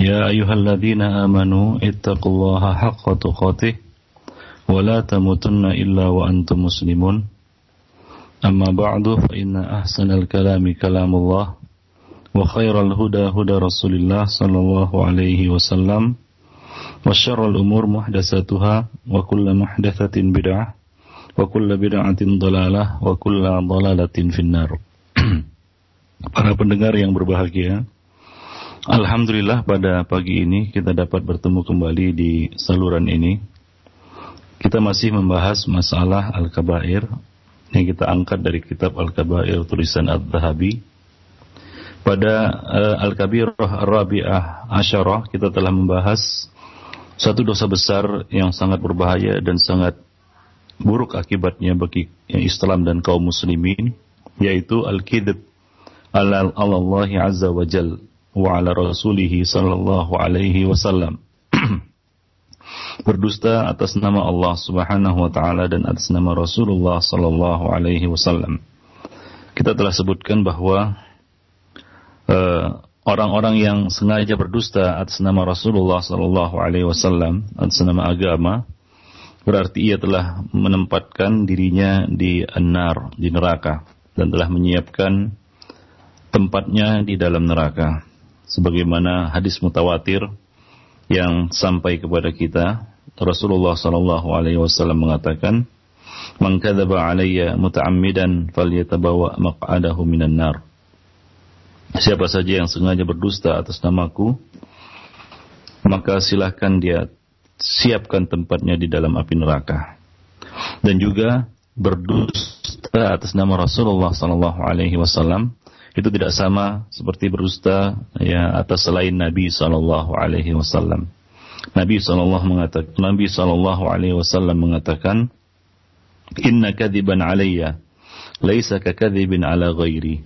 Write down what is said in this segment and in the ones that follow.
يا أيها الذين آمنوا اتقوا الله حق تقاته ولا تموتن إلا وأنتم مسلمون أما بعد فإن أحسن الكلام كلام الله وخير الهدى هدى رسول الله صلى الله عليه وسلم وشر الأمور محدثاتها وكل محدثة بدعة وكل بدعة ضلالة وكل ضلالة في النار Para pendengar yang berbahagia, Alhamdulillah pada pagi ini kita dapat bertemu kembali di saluran ini. Kita masih membahas masalah Al-Kabair yang kita angkat dari kitab Al-Kabair tulisan Al-Zahabi. Pada uh, Al-Kabirah Ar-Rabi'ah Asyarah kita telah membahas satu dosa besar yang sangat berbahaya dan sangat buruk akibatnya bagi Islam dan kaum muslimin yaitu al-kidb ala Allah Azza wa Jalla wa ala rasulihi sallallahu alaihi wasallam berdusta atas nama Allah Subhanahu wa taala dan atas nama Rasulullah sallallahu alaihi wasallam. Kita telah sebutkan bahwa uh, orang-orang yang sengaja berdusta atas nama Rasulullah sallallahu alaihi wasallam atas nama agama berarti ia telah menempatkan dirinya di an-nar, di neraka dan telah menyiapkan tempatnya di dalam neraka sebagaimana hadis mutawatir yang sampai kepada kita. Rasulullah sallallahu alaihi wasallam mengatakan man kadzaba alayya muta'ammidan falyatabawa maq'adahu minan nar. Siapa saja yang sengaja berdusta atas namaku maka silahkan dia siapkan tempatnya di dalam api neraka. Dan juga berdusta atas nama Rasulullah sallallahu alaihi wasallam itu tidak sama seperti berdusta ya atas selain Nabi Shallallahu Alaihi Wasallam. Nabi Shallallahu mengatakan, Nabi Shallallahu Alaihi Wasallam mengatakan, Inna kadiban alayya, laisa kakadibin ala ghairi.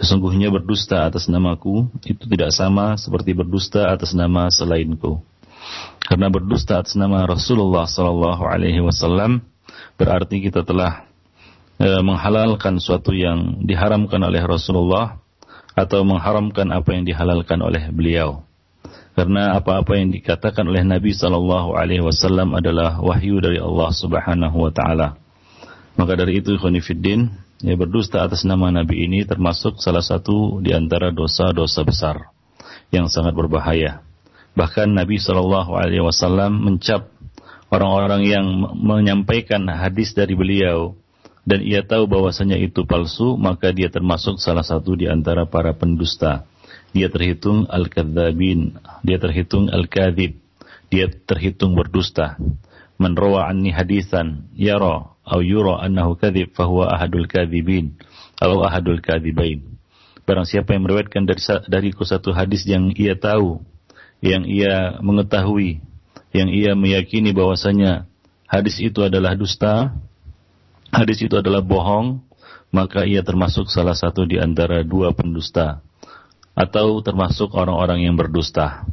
Sesungguhnya berdusta atas namaku itu tidak sama seperti berdusta atas nama selainku. Karena berdusta atas nama Rasulullah Sallallahu Alaihi Wasallam berarti kita telah e, menghalalkan suatu yang diharamkan oleh Rasulullah atau mengharamkan apa yang dihalalkan oleh beliau. Karena apa-apa yang dikatakan oleh Nabi Sallallahu Alaihi Wasallam adalah wahyu dari Allah Subhanahu Wa Taala. Maka dari itu, Khonifuddin, ya berdusta atas nama Nabi ini termasuk salah satu di antara dosa-dosa besar yang sangat berbahaya. Bahkan Nabi Sallallahu Alaihi Wasallam mencap orang-orang yang menyampaikan hadis dari beliau dan ia tahu bahwasanya itu palsu, maka dia termasuk salah satu di antara para pendusta. Dia terhitung al-kadzabin, dia terhitung al-kadzib, dia terhitung berdusta. Man rawa anni hadisan yara au yura annahu kadzib fahuwa ahadul kadzibin atau ahadul kadzibain. Barang siapa yang meriwayatkan dari dariku satu hadis yang ia tahu, yang ia mengetahui, yang ia meyakini bahwasanya hadis itu adalah dusta, hadis itu adalah bohong, maka ia termasuk salah satu di antara dua pendusta atau termasuk orang-orang yang berdusta.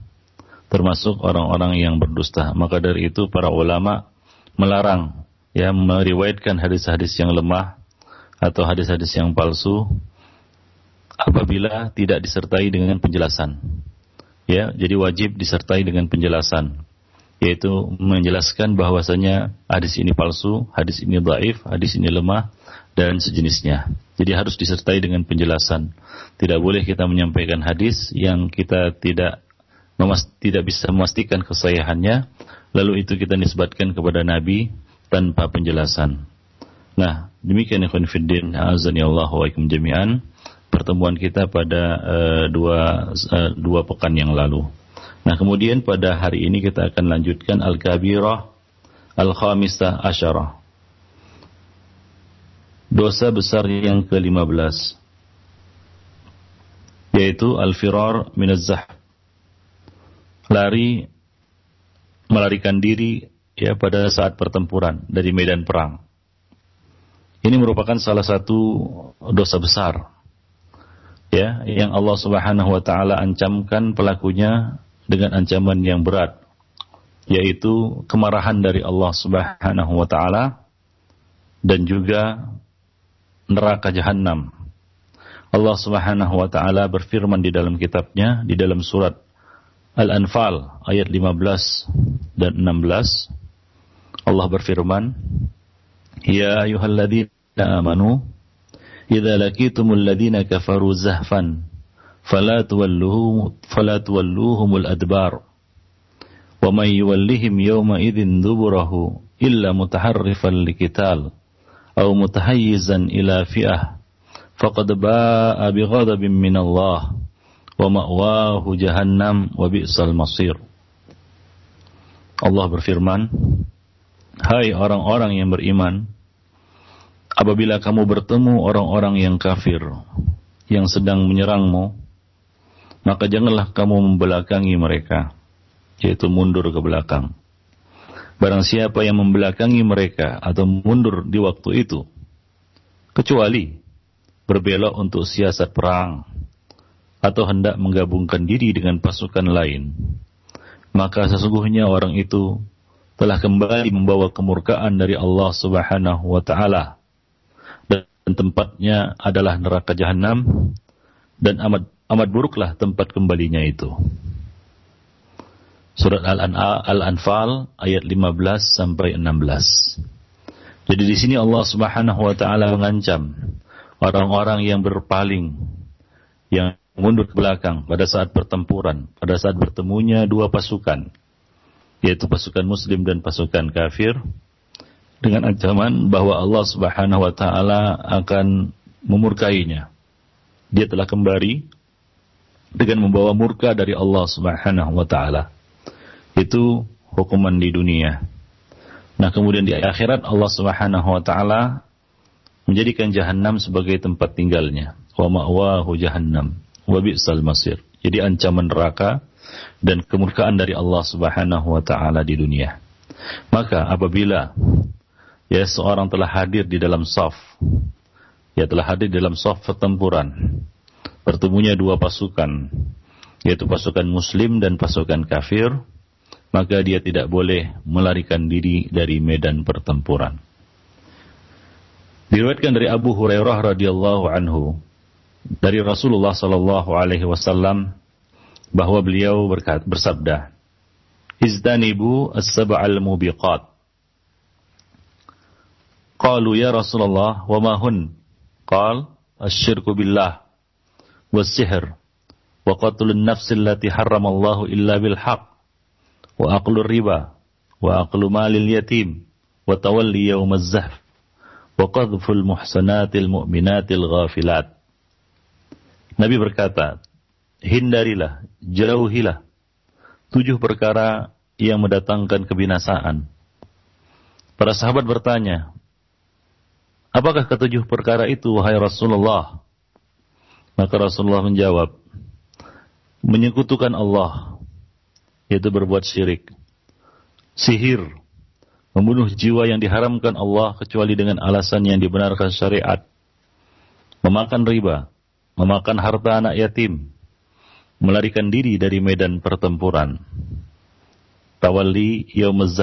Termasuk orang-orang yang berdusta. Maka dari itu para ulama melarang ya meriwayatkan hadis-hadis yang lemah atau hadis-hadis yang palsu apabila tidak disertai dengan penjelasan. Ya, jadi wajib disertai dengan penjelasan yaitu menjelaskan bahwasanya hadis ini palsu, hadis ini dhaif, hadis ini lemah dan sejenisnya. Jadi harus disertai dengan penjelasan. Tidak boleh kita menyampaikan hadis yang kita tidak tidak bisa memastikan kesahihannya lalu itu kita nisbatkan kepada nabi tanpa penjelasan. Nah, demikian ikhwan fiddin, azani Allah wa jami'an pertemuan kita pada uh, dua uh, dua pekan yang lalu. Nah kemudian pada hari ini kita akan lanjutkan Al-Kabirah Al-Khamisah Asyarah. Dosa besar yang ke-15 yaitu al-firar minaz Lari melarikan diri ya pada saat pertempuran dari medan perang. Ini merupakan salah satu dosa besar ya yang Allah Subhanahu wa taala ancamkan pelakunya dengan ancaman yang berat yaitu kemarahan dari Allah Subhanahu wa taala dan juga neraka jahanam. Allah Subhanahu wa taala berfirman di dalam kitabnya di dalam surat Al-Anfal ayat 15 dan 16 Allah berfirman Ya ayyuhalladzina amanu idza laqitumul ladzina kafaru zahfan adbar wa may yuwallihim yawma idzin duburahu illa mutaharrifan liqital aw mutahayyizan ila fi'ah faqad ba'a bighadabin min Allah wa ma'wahu jahannam wa bi'sal masir. Allah berfirman, Hai orang-orang yang beriman, apabila kamu bertemu orang-orang yang kafir yang sedang menyerangmu, maka janganlah kamu membelakangi mereka, yaitu mundur ke belakang. Barang siapa yang membelakangi mereka atau mundur di waktu itu, kecuali berbelok untuk siasat perang, atau hendak menggabungkan diri dengan pasukan lain, maka sesungguhnya orang itu telah kembali membawa kemurkaan dari Allah Subhanahu wa taala dan tempatnya adalah neraka jahanam dan amat amat buruklah tempat kembalinya itu. Surat Al-Anfal ayat 15 sampai 16. Jadi di sini Allah Subhanahu wa taala mengancam orang-orang yang berpaling yang mundur ke belakang pada saat pertempuran, pada saat bertemunya dua pasukan, yaitu pasukan muslim dan pasukan kafir, dengan ancaman bahwa Allah Subhanahu wa taala akan memurkainya. Dia telah kembali dengan membawa murka dari Allah Subhanahu wa taala. Itu hukuman di dunia. Nah, kemudian di akhirat Allah Subhanahu wa taala menjadikan jahanam sebagai tempat tinggalnya. Wa ma'wahu jahannam wa bi'sal masir. Jadi ancaman neraka dan kemurkaan dari Allah Subhanahu wa taala di dunia. Maka apabila ya seorang telah hadir di dalam saf, ya telah hadir di dalam saf pertempuran, bertemunya dua pasukan, yaitu pasukan muslim dan pasukan kafir, maka dia tidak boleh melarikan diri dari medan pertempuran. Diriwayatkan dari Abu Hurairah radhiyallahu anhu dari Rasulullah Sallallahu Alaihi Wasallam bahwa beliau berkat, bersabda, "Izdanibu as-sab'al mubiqat." Qalu ya Rasulullah, wa ma hun? Qal, asy-syirku billah harramallahu illa bil haqq wa aqlu riba wa aqlu malil yatim wa tawalli yawmaz zahf wa qadhful muhsanatil mu'minatil ghafilat Nabi berkata, hindarilah, jauhilah tujuh perkara yang mendatangkan kebinasaan. Para sahabat bertanya, apakah ketujuh perkara itu, wahai Rasulullah? Maka Rasulullah menjawab, menyekutukan Allah, yaitu berbuat syirik, sihir, membunuh jiwa yang diharamkan Allah kecuali dengan alasan yang dibenarkan syariat, memakan riba, memakan harta anak yatim, melarikan diri dari medan pertempuran. Tawalli yaumuz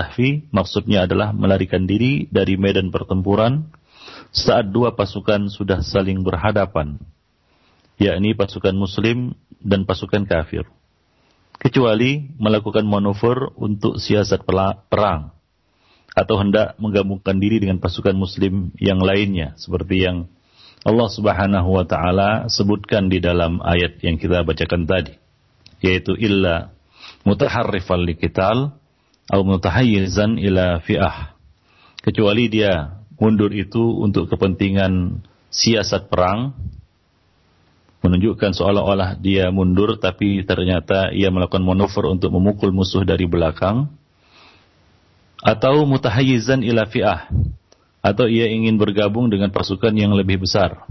maksudnya adalah melarikan diri dari medan pertempuran saat dua pasukan sudah saling berhadapan, yakni pasukan muslim dan pasukan kafir. Kecuali melakukan manuver untuk siasat perang atau hendak menggabungkan diri dengan pasukan muslim yang lainnya seperti yang Allah Subhanahu wa taala sebutkan di dalam ayat yang kita bacakan tadi yaitu illa mutaharrifal liqital atau mutahayyizan ila fi'ah kecuali dia mundur itu untuk kepentingan siasat perang menunjukkan seolah-olah dia mundur tapi ternyata ia melakukan manuver untuk memukul musuh dari belakang atau mutahayyizan ila fi'ah atau ia ingin bergabung dengan pasukan yang lebih besar.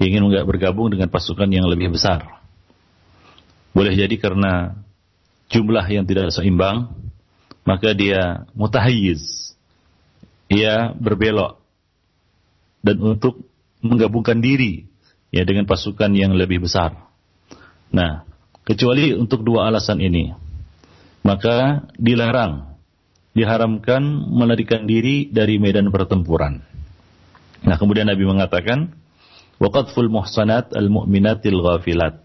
Ingin enggak bergabung dengan pasukan yang lebih besar. Boleh jadi karena jumlah yang tidak seimbang maka dia mutahayyiz. Ia berbelok dan untuk menggabungkan diri ya dengan pasukan yang lebih besar. Nah, kecuali untuk dua alasan ini, maka dilarang, diharamkan melarikan diri dari medan pertempuran. Nah, kemudian Nabi mengatakan, waqadful muhsanat al-mu'minatil ghafilat.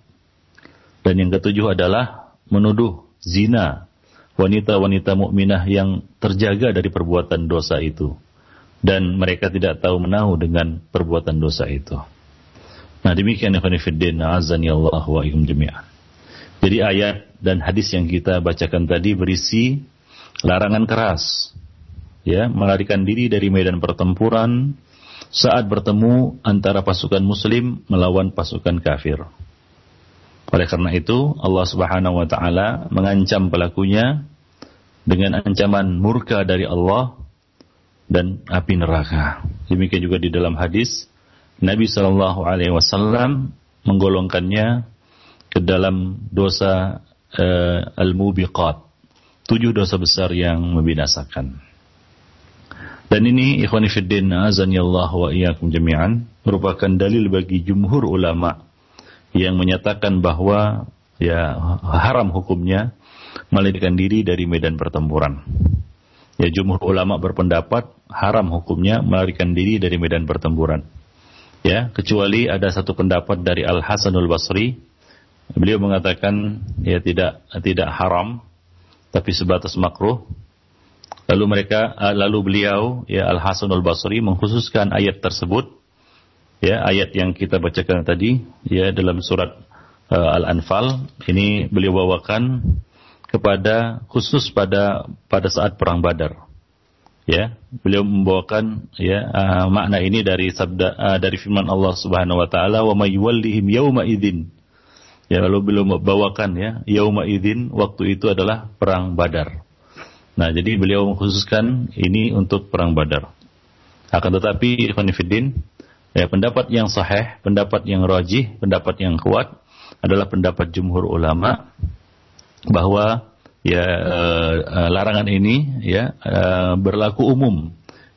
Dan yang ketujuh adalah menuduh zina wanita-wanita mukminah yang terjaga dari perbuatan dosa itu dan mereka tidak tahu menahu dengan perbuatan dosa itu. Nah demikian ikhwan fillah azani Allah wa ikum jami'an. Jadi ayat dan hadis yang kita bacakan tadi berisi larangan keras ya melarikan diri dari medan pertempuran saat bertemu antara pasukan muslim melawan pasukan kafir. Oleh karena itu, Allah Subhanahu wa taala mengancam pelakunya dengan ancaman murka dari Allah dan api neraka. Demikian juga di dalam hadis Nabi Shallallahu alaihi wasallam menggolongkannya ke dalam dosa uh, al-mubiqat. Tujuh dosa besar yang membinasakan. Dan ini ikhwani fiddin azani Allah wa iyyakum jami'an merupakan dalil bagi jumhur ulama yang menyatakan bahwa ya haram hukumnya melarikan diri dari medan pertempuran. Ya jumhur ulama berpendapat haram hukumnya melarikan diri dari medan pertempuran. Ya, kecuali ada satu pendapat dari Al Hasanul Basri. Beliau mengatakan ya tidak tidak haram tapi sebatas makruh. Lalu mereka lalu beliau ya Al Hasanul Basri mengkhususkan ayat tersebut ya ayat yang kita bacakan tadi ya dalam surat uh, Al-Anfal ini beliau bawakan kepada khusus pada pada saat perang Badar. Ya, beliau membawakan ya uh, makna ini dari sabda uh, dari firman Allah Subhanahu wa taala wa may yuwallihim yauma idzin. Ya, lalu beliau membawakan ya yauma idzin waktu itu adalah perang Badar. Nah, jadi beliau mengkhususkan ini untuk perang Badar. Akan tetapi Ikhwan Fiddin, Ya, pendapat yang sahih, pendapat yang rajih, pendapat yang kuat adalah pendapat jumhur ulama bahwa ya uh, larangan ini ya uh, berlaku umum.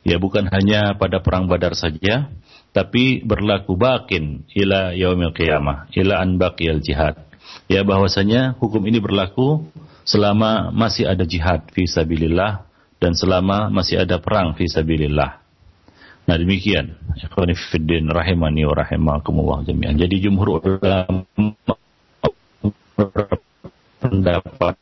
Ya, bukan hanya pada perang Badar saja, tapi berlaku bakin ila yaumil qiyamah, ila an baqiyal jihad. Ya, bahwasanya hukum ini berlaku selama masih ada jihad fi sabilillah dan selama masih ada perang fi sabilillah. Nah demikian. Ikhwani fiddin rahimani wa rahimakumullah jami'an. Jadi jumhur ulama pendapat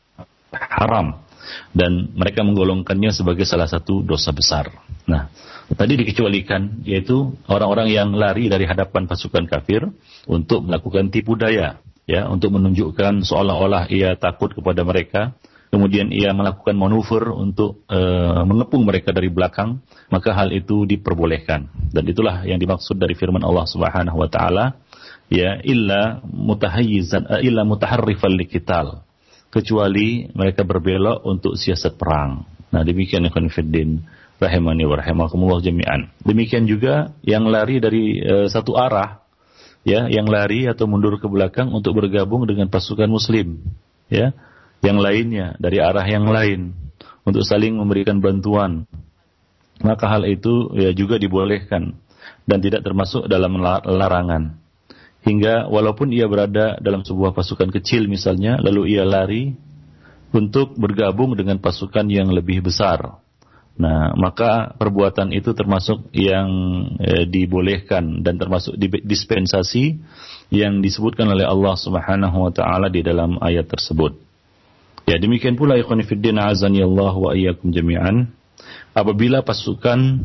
haram dan mereka menggolongkannya sebagai salah satu dosa besar. Nah, tadi dikecualikan yaitu orang-orang yang lari dari hadapan pasukan kafir untuk melakukan tipu daya, ya, untuk menunjukkan seolah-olah ia takut kepada mereka kemudian ia melakukan manuver untuk e, mengepung mereka dari belakang, maka hal itu diperbolehkan. Dan itulah yang dimaksud dari firman Allah Subhanahu wa taala, ya illa mutahayyizan uh, illa mutaharrifan liqital. Kecuali mereka berbelok untuk siasat perang. Nah, demikian ikhwan fiddin rahimani wa rahimakumullah jami'an. Demikian juga yang lari dari e, satu arah ya, yang lari atau mundur ke belakang untuk bergabung dengan pasukan muslim, ya yang lainnya dari arah yang lain untuk saling memberikan bantuan. Maka hal itu ya juga dibolehkan dan tidak termasuk dalam larangan. Hingga walaupun ia berada dalam sebuah pasukan kecil misalnya, lalu ia lari untuk bergabung dengan pasukan yang lebih besar. Nah, maka perbuatan itu termasuk yang eh, dibolehkan dan termasuk dispensasi yang disebutkan oleh Allah Subhanahu wa taala di dalam ayat tersebut. Ya demikian pula ikhwan fillah azani Allah wa iyyakum jami'an. Apabila pasukan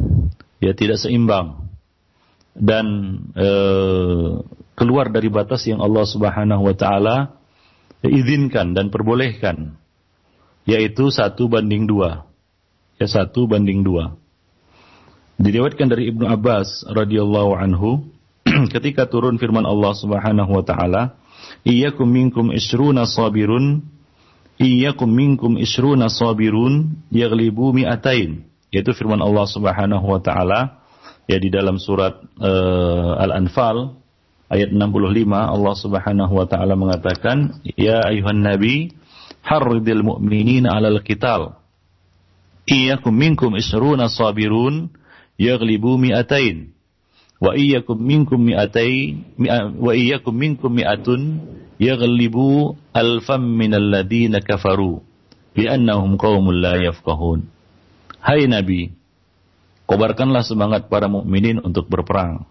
ya tidak seimbang dan e, keluar dari batas yang Allah Subhanahu wa taala izinkan dan perbolehkan yaitu satu banding dua. Ya satu banding dua. Diriwayatkan dari Ibnu Abbas radhiyallahu anhu ketika turun firman Allah Subhanahu wa taala iyyakum minkum isruna sabirun iyyakum minkum isruna sabirun yaglibu mi'atain. Yaitu firman Allah Subhanahu wa taala ya di dalam surat uh, Al-Anfal ayat 65 Allah Subhanahu wa taala mengatakan ya ayuhan nabi harridil mu'minina 'alal qital Iyyakum minkum isruna sabirun yaghlibu mi'atain wa iyyakum minkum mi'atain wa iyyakum minkum mi'atun yaghlibu alfam minal ladina kafaru bi'annahum qaumun la yafqahun. Hai Nabi, kobarkanlah semangat para mukminin untuk berperang.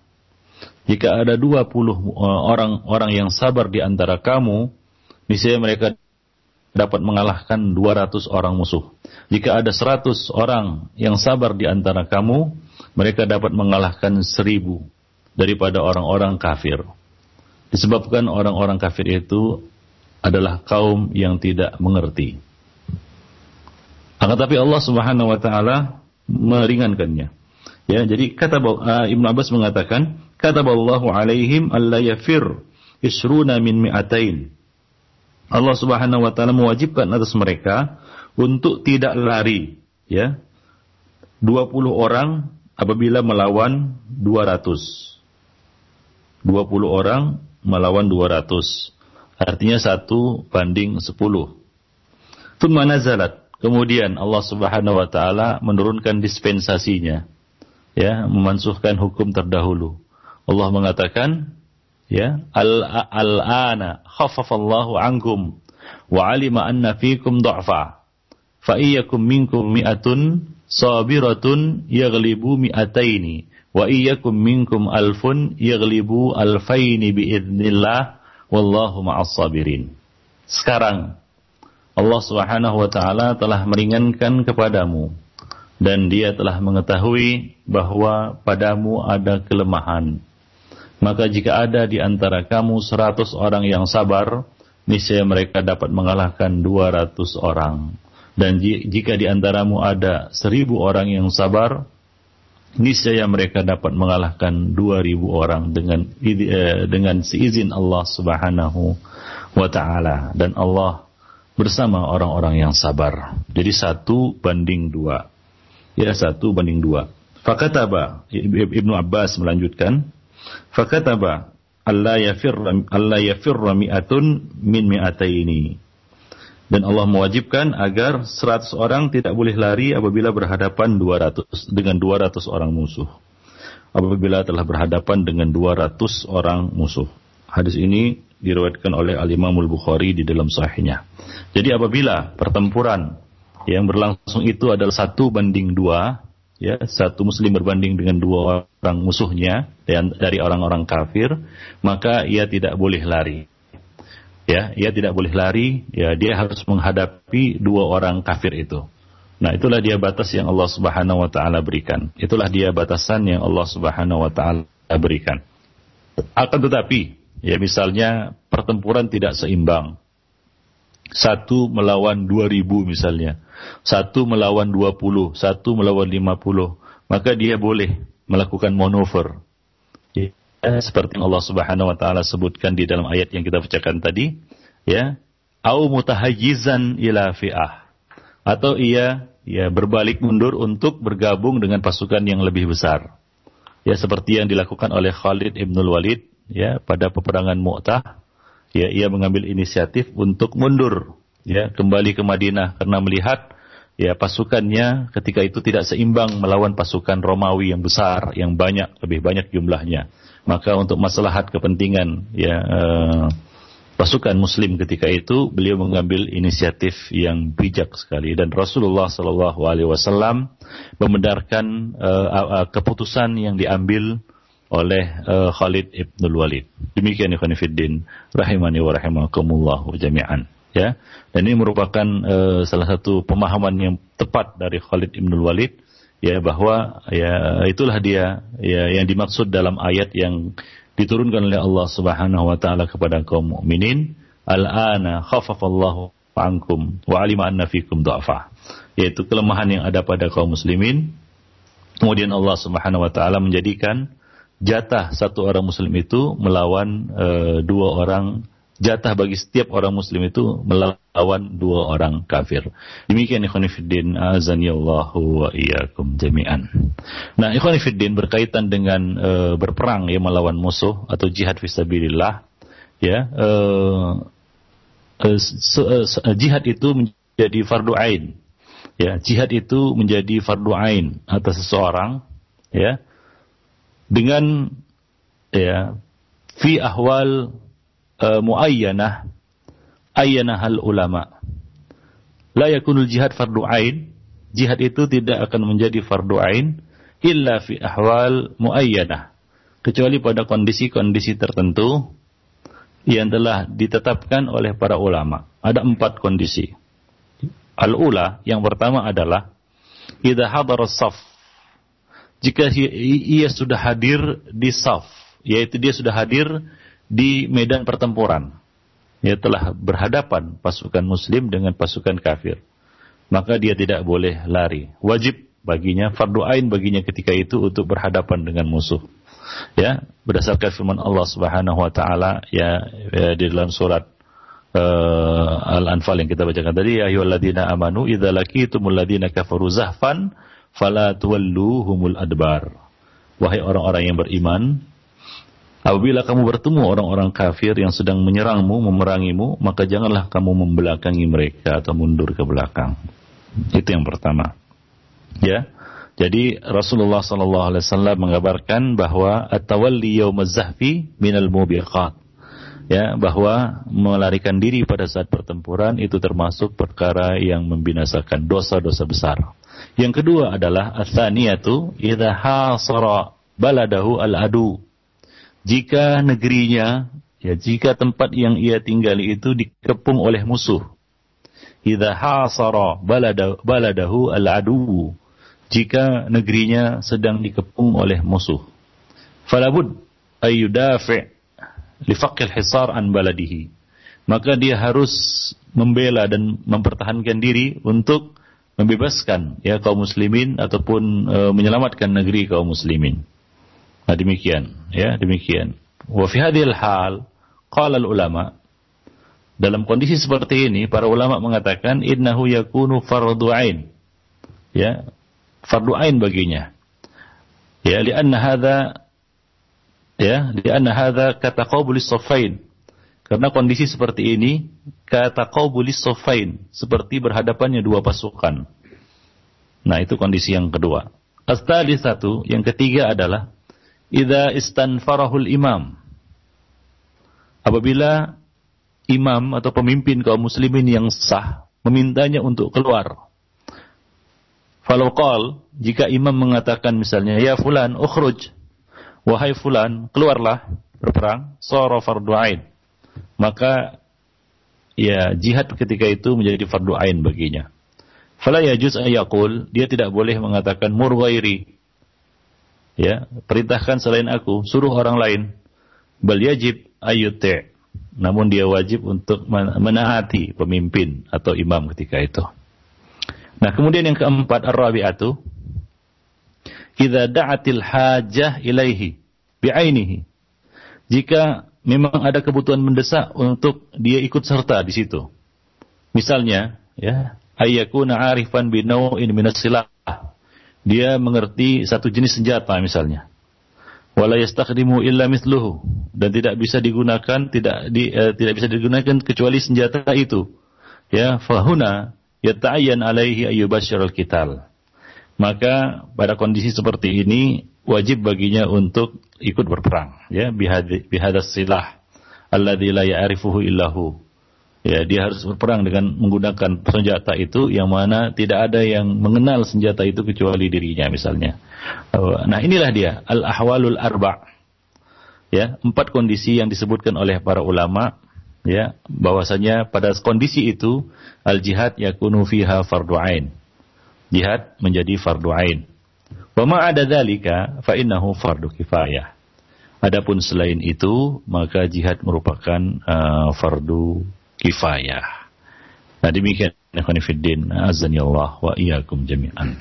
Jika ada 20 orang-orang yang sabar di antara kamu, niscaya mereka dapat mengalahkan 200 orang musuh. Jika ada 100 orang yang sabar di antara kamu, mereka dapat mengalahkan 1000 daripada orang-orang kafir. Disebabkan orang-orang kafir itu adalah kaum yang tidak mengerti. Akan tapi Allah Subhanahu wa taala meringankannya. Ya, jadi kata uh, Ibnu Abbas mengatakan, kata Allah alaihim min. Allah Subhanahu wa taala mewajibkan atas mereka untuk tidak lari, ya. 20 orang apabila melawan 200. 20 orang melawan 200. Artinya satu banding 10. Thumma nazalat. Kemudian Allah Subhanahu wa taala menurunkan dispensasinya. Ya, memansuhkan hukum terdahulu. Allah mengatakan, ya, al-ana khaffafallahu ankum wa alima anna fikum du'fa. Fa iyyakum minkum mi'atun sabiratun yaghlibu mi'ataini wa iyyakum minkum alfun yaghlibu alfaini biidznillah wallahu ma'as sabirin. Sekarang Allah Subhanahu wa taala telah meringankan kepadamu dan dia telah mengetahui bahwa padamu ada kelemahan. Maka jika ada di antara kamu seratus orang yang sabar, niscaya mereka dapat mengalahkan dua ratus orang. Dan jika di antaramu ada seribu orang yang sabar, niscaya mereka dapat mengalahkan 2000 orang dengan eh, dengan seizin Allah Subhanahu wa taala dan Allah bersama orang-orang yang sabar. Jadi satu banding dua. Ya satu banding dua. Fakataba Ibnu Abbas melanjutkan, fakataba Allah yafirra Allah yafirra mi'atun min mi'ataini dan Allah mewajibkan agar 100 orang tidak boleh lari apabila berhadapan 200 dengan 200 orang musuh. Apabila telah berhadapan dengan 200 orang musuh. Hadis ini diriwayatkan oleh Al-Imam Al-Bukhari di dalam sahihnya. Jadi apabila pertempuran yang berlangsung itu adalah satu banding dua, ya satu muslim berbanding dengan dua orang musuhnya dan dari orang-orang kafir, maka ia tidak boleh lari. Ya ia tidak boleh lari. Ya dia harus menghadapi dua orang kafir itu. Nah itulah dia batas yang Allah Subhanahu wa taala berikan. Itulah dia batasan yang Allah Subhanahu wa taala berikan. Akan tetapi ya misalnya pertempuran tidak seimbang. Satu melawan dua ribu misalnya satu melawan dua puluh satu melawan lima puluh. Maka dia boleh melakukan manuver. Eh, seperti yang Allah Subhanahu wa taala sebutkan di dalam ayat yang kita bacakan tadi, ya, au mutahayyizan ila fi'ah. Atau ia ya berbalik mundur untuk bergabung dengan pasukan yang lebih besar. Ya seperti yang dilakukan oleh Khalid Ibnul Walid ya pada peperangan Mu'tah, ya ia mengambil inisiatif untuk mundur ya kembali ke Madinah karena melihat ya pasukannya ketika itu tidak seimbang melawan pasukan Romawi yang besar, yang banyak, lebih banyak jumlahnya. Maka untuk maslahat kepentingan ya uh, pasukan muslim ketika itu beliau mengambil inisiatif yang bijak sekali. Dan Rasulullah Shallallahu alaihi wasallam membenarkan uh, keputusan yang diambil oleh uh, Khalid ibn Walid. Demikian ikhwan fillah rahimani wa rahimakumullah jami'an ya. Dan ini merupakan uh, salah satu pemahaman yang tepat dari Khalid ibn Walid ya bahwa ya itulah dia ya yang dimaksud dalam ayat yang diturunkan oleh Allah Subhanahu wa taala kepada kaum mukminin al-ana ankum wa alima anna fikum du'afa yaitu kelemahan yang ada pada kaum muslimin kemudian Allah Subhanahu wa taala menjadikan jatah satu orang muslim itu melawan uh, dua orang jatah bagi setiap orang muslim itu melawan dua orang kafir. Demikian ikhwan fiddin azani Allahu wa iyyakum jami'an. Nah, ikhwan fiddin berkaitan dengan e, berperang ya melawan musuh atau jihad fisabilillah ya e, e, jihad itu menjadi fardu ain ya jihad itu menjadi fardu ain atas seseorang ya dengan ya fi ahwal uh, muayyanah ayyanah al ulama la yakunul jihad fardu ain jihad itu tidak akan menjadi fardu ain illa fi ahwal muayyanah kecuali pada kondisi-kondisi tertentu yang telah ditetapkan oleh para ulama. Ada empat kondisi. Al-ula, yang pertama adalah idza hadara saf. Jika ia sudah hadir di saf, yaitu dia sudah hadir di medan pertempuran. Ia telah berhadapan pasukan muslim dengan pasukan kafir. Maka dia tidak boleh lari. Wajib baginya, fardu ain baginya ketika itu untuk berhadapan dengan musuh ya berdasarkan firman Allah Subhanahu wa taala ya, ya di dalam surat uh, Al-Anfal yang kita bacakan tadi ya ayyuhalladzina amanu idza laqitumul ladzina kafaru zahfan fala tuwalluhumul adbar wahai orang-orang yang beriman apabila kamu bertemu orang-orang kafir yang sedang menyerangmu memerangimu maka janganlah kamu membelakangi mereka atau mundur ke belakang itu yang pertama ya jadi Rasulullah sallallahu alaihi wasallam mengabarkan bahwa at-tawalli yaumaz zahfi minal mubiqat. Ya, bahwa melarikan diri pada saat pertempuran itu termasuk perkara yang membinasakan dosa-dosa besar. Yang kedua adalah ats-tsaniyatu idza hasara baladahu al-adu. Jika negerinya ya jika tempat yang ia tinggali itu dikepung oleh musuh. Idza hasara baladahu al-adu jika negerinya sedang dikepung oleh musuh. Falabud ayyudafi' lifaqil hisar an baladihi. Maka dia harus membela dan mempertahankan diri untuk membebaskan ya kaum muslimin ataupun e, menyelamatkan negeri kaum muslimin. Nah demikian ya demikian. Wa fi hadhil hal qala al ulama dalam kondisi seperti ini para ulama mengatakan innahu yakunu fardhu ain. Ya, fardu ain baginya. Ya, lianna hadza ya, lianna hadza kataqabulis safain. Karena kondisi seperti ini kataqabulis safain, seperti berhadapannya dua pasukan. Nah, itu kondisi yang kedua. Astali satu, yang ketiga adalah idza istanfarahul imam. Apabila imam atau pemimpin kaum muslimin yang sah memintanya untuk keluar Falau qal, jika imam mengatakan misalnya, ya fulan, ukhruj. Wahai fulan, keluarlah berperang, sara fardu ain. Maka ya jihad ketika itu menjadi fardu ain baginya. Fala yajuz ayakul, dia tidak boleh mengatakan mur Ya, perintahkan selain aku, suruh orang lain. Bal yajib ayyuti'. Namun dia wajib untuk menaati pemimpin atau imam ketika itu. Nah, kemudian yang keempat ar-rabi'atu idza da'atil hajah ilaihi bi'ainihi. Jika memang ada kebutuhan mendesak untuk dia ikut serta di situ. Misalnya, ya, ayyakuna arifan bi naw'in minas silah. Dia mengerti satu jenis senjata misalnya. Wala yastakhdimu illa mithluhu dan tidak bisa digunakan tidak di, eh, tidak bisa digunakan kecuali senjata itu. Ya, fahuna yata'ayyan alaihi ayyubashirul kital. Maka pada kondisi seperti ini wajib baginya untuk ikut berperang ya bihadas silah alladzi la ya'rifuhu illahu. Ya, dia harus berperang dengan menggunakan senjata itu yang mana tidak ada yang mengenal senjata itu kecuali dirinya misalnya. Nah, inilah dia al-ahwalul arba. Ya, empat kondisi yang disebutkan oleh para ulama ya bahwasanya pada kondisi itu al jihad yakunu fiha fardu ain jihad menjadi fardu ain wa ma ada dzalika fa innahu fardu kifayah adapun selain itu maka jihad merupakan uh, fardu kifayah nah demikian ikhwan fillah azan Allah wa iyyakum jami'an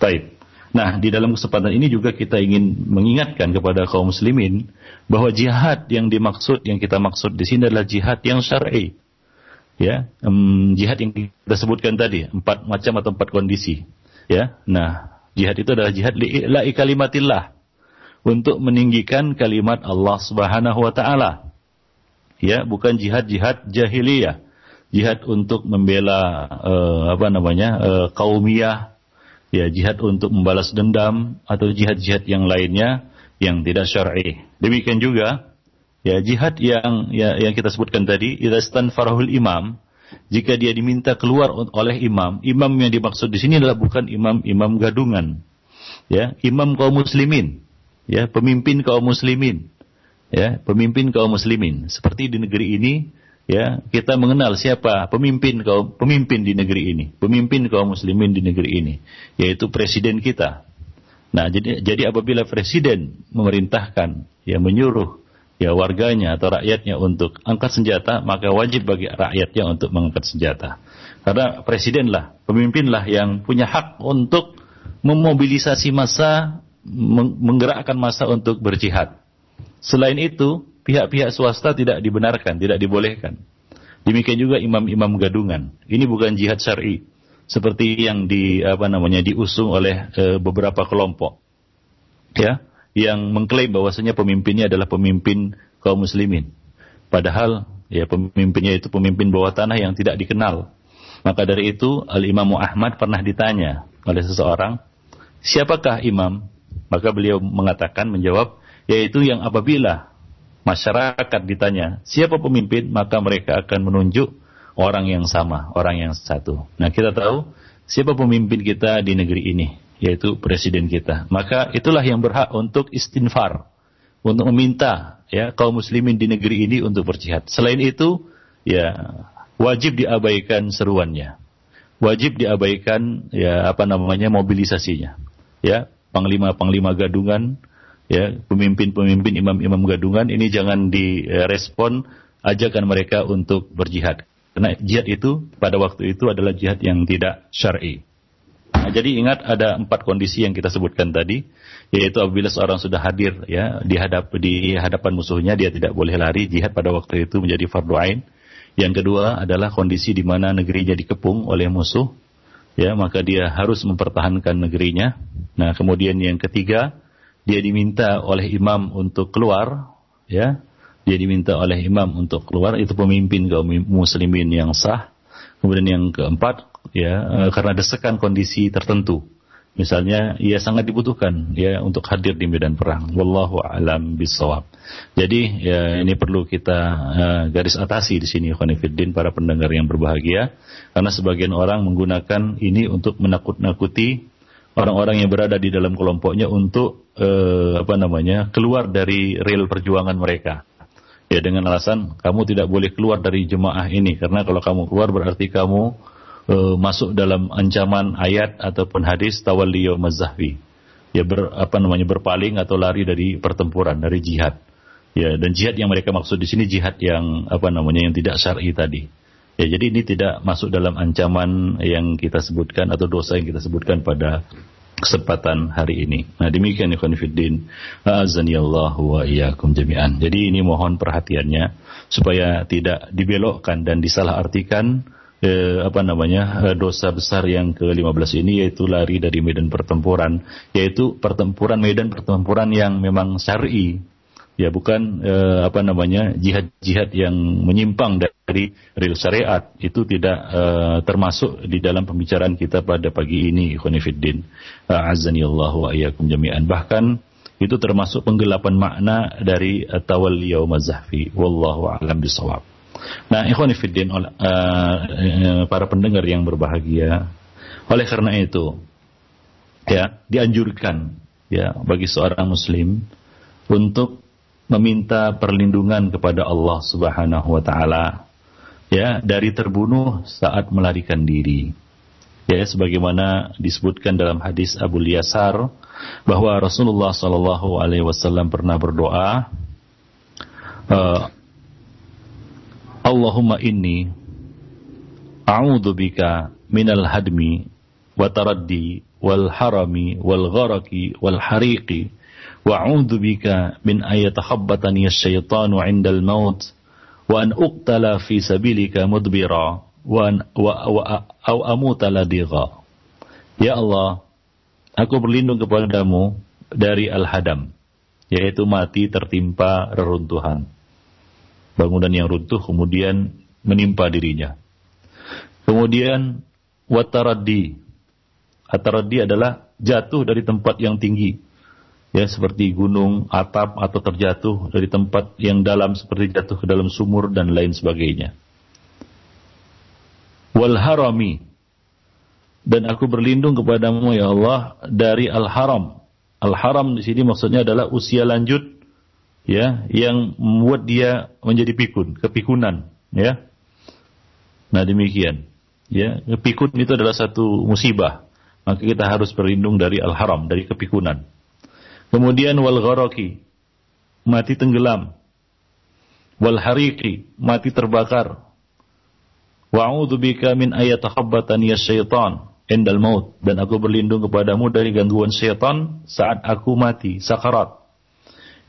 baik Nah, di dalam kesempatan ini juga kita ingin mengingatkan kepada kaum muslimin bahwa jihad yang dimaksud, yang kita maksud di sini adalah jihad yang syar'i. Ya, um, jihad yang kita sebutkan tadi, empat macam atau empat kondisi. Ya, nah, jihad itu adalah jihad li'ila'i kalimatillah untuk meninggikan kalimat Allah Subhanahu wa taala. Ya, bukan jihad-jihad jahiliyah. jihad untuk membela uh, apa namanya uh, kaumiyah, ya jihad untuk membalas dendam atau jihad-jihad yang lainnya yang tidak syar'i. Demikian juga ya jihad yang ya, yang kita sebutkan tadi, idastan farahul imam, jika dia diminta keluar oleh imam, imam yang dimaksud di sini adalah bukan imam-imam gadungan, ya imam kaum muslimin, ya pemimpin kaum muslimin, ya pemimpin kaum muslimin. Seperti di negeri ini, ya kita mengenal siapa pemimpin kaum pemimpin di negeri ini, pemimpin kaum muslimin di negeri ini, yaitu presiden kita, Nah, jadi jadi apabila presiden memerintahkan ya menyuruh ya warganya atau rakyatnya untuk angkat senjata, maka wajib bagi rakyatnya untuk mengangkat senjata. Karena presidenlah, pemimpinlah yang punya hak untuk memobilisasi massa, menggerakkan massa untuk berjihad. Selain itu, pihak-pihak swasta tidak dibenarkan, tidak dibolehkan. Demikian juga imam-imam gadungan. Ini bukan jihad syar'i seperti yang di apa namanya diusung oleh e, beberapa kelompok ya yang mengklaim bahwasanya pemimpinnya adalah pemimpin kaum muslimin padahal ya pemimpinnya itu pemimpin bawah tanah yang tidak dikenal maka dari itu Al Imam Ahmad pernah ditanya oleh seseorang siapakah imam maka beliau mengatakan menjawab yaitu yang apabila masyarakat ditanya siapa pemimpin maka mereka akan menunjuk orang yang sama, orang yang satu. Nah, kita tahu siapa pemimpin kita di negeri ini, yaitu presiden kita. Maka itulah yang berhak untuk istinfar, untuk meminta ya kaum muslimin di negeri ini untuk berjihad. Selain itu, ya wajib diabaikan seruannya. Wajib diabaikan ya apa namanya mobilisasinya. Ya, panglima-panglima gadungan, ya pemimpin-pemimpin imam-imam gadungan ini jangan direspon ajakan mereka untuk berjihad. Karena jihad itu pada waktu itu adalah jihad yang tidak syar'i. Nah, jadi ingat ada empat kondisi yang kita sebutkan tadi, yaitu apabila seorang sudah hadir ya di hadap di hadapan musuhnya dia tidak boleh lari jihad pada waktu itu menjadi fardu ain. Yang kedua adalah kondisi di mana negerinya dikepung oleh musuh, ya maka dia harus mempertahankan negerinya. Nah kemudian yang ketiga dia diminta oleh imam untuk keluar, ya. Dia diminta oleh imam untuk keluar. Itu pemimpin kaum muslimin yang sah. Kemudian yang keempat ya eh, karena desakan kondisi tertentu. Misalnya ia sangat dibutuhkan ya untuk hadir di medan perang. Wallahu alam bisawab jadi ya ini perlu kita uh, garis atasi di sini khonifuddin para pendengar yang berbahagia. Karena sebagian orang menggunakan ini untuk menakut-nakuti orang-orang yang berada di dalam kelompoknya untuk uh, apa namanya keluar dari real perjuangan mereka. Ya dengan alasan kamu tidak boleh keluar dari jemaah ini. Karena kalau kamu keluar berarti kamu e, masuk dalam ancaman ayat ataupun hadis tawalliyo mazahwi ya ber, apa namanya berpaling atau lari dari pertempuran dari jihad. Ya dan jihad yang mereka maksud di sini jihad yang apa namanya yang tidak syar'i tadi. Ya jadi ini tidak masuk dalam ancaman yang kita sebutkan atau dosa yang kita sebutkan pada kesempatan hari ini. Nah demikian ikhwan fiddin. Allah wa iyyakum jami'an. Jadi ini mohon perhatiannya supaya tidak dibelokkan dan disalahartikan eh, apa namanya eh, dosa besar yang ke-15 ini yaitu lari dari medan pertempuran yaitu pertempuran medan pertempuran yang memang syar'i ya bukan eh, apa namanya jihad-jihad yang menyimpang dari real syariat. Itu tidak eh, termasuk di dalam pembicaraan kita pada pagi ini ikhwanifiddin. Azani Allah wa iyyakum jami'an. Bahkan itu termasuk penggelapan makna dari uh, tawalli yaum zahfi. Wallahu a'lam bisawab nah ikhwanifiddin uh, uh, para pendengar yang berbahagia. Oleh karena itu ya dianjurkan ya bagi seorang muslim untuk meminta perlindungan kepada Allah Subhanahu wa taala ya dari terbunuh saat melarikan diri. Ya sebagaimana disebutkan dalam hadis Abu Yasar bahwa Rasulullah sallallahu alaihi wasallam pernah berdoa uh, Allahumma inni a'udzu bika minal hadmi wa taraddi wal harami wal gharaqi wal hariqi وأعوذ بك من أن يتخبطني الشيطان عند الموت وأن أقتل في سبيلك مدبرا وأن و, و, أو أموت لدغا Ya Allah, aku berlindung kepadamu dari al-hadam, yaitu mati tertimpa reruntuhan. Bangunan yang runtuh kemudian menimpa dirinya. Kemudian wataraddi. Ataraddi adalah jatuh dari tempat yang tinggi. Ya, seperti gunung, atap atau terjatuh dari tempat yang dalam seperti jatuh ke dalam sumur dan lain sebagainya. Wal harami. Dan aku berlindung kepadamu ya Allah dari al-haram. Al-haram di sini maksudnya adalah usia lanjut ya yang membuat dia menjadi pikun, kepikunan, ya. Nah, demikian. Ya, kepikun itu adalah satu musibah. Maka kita harus berlindung dari al-haram, dari kepikunan. Kemudian wal gharaki, mati tenggelam. Wal hariki, mati terbakar. Wa'udzu bika min ayatakhabbatani syaitan endal maut dan aku berlindung kepadamu dari gangguan syaitan saat aku mati sakarat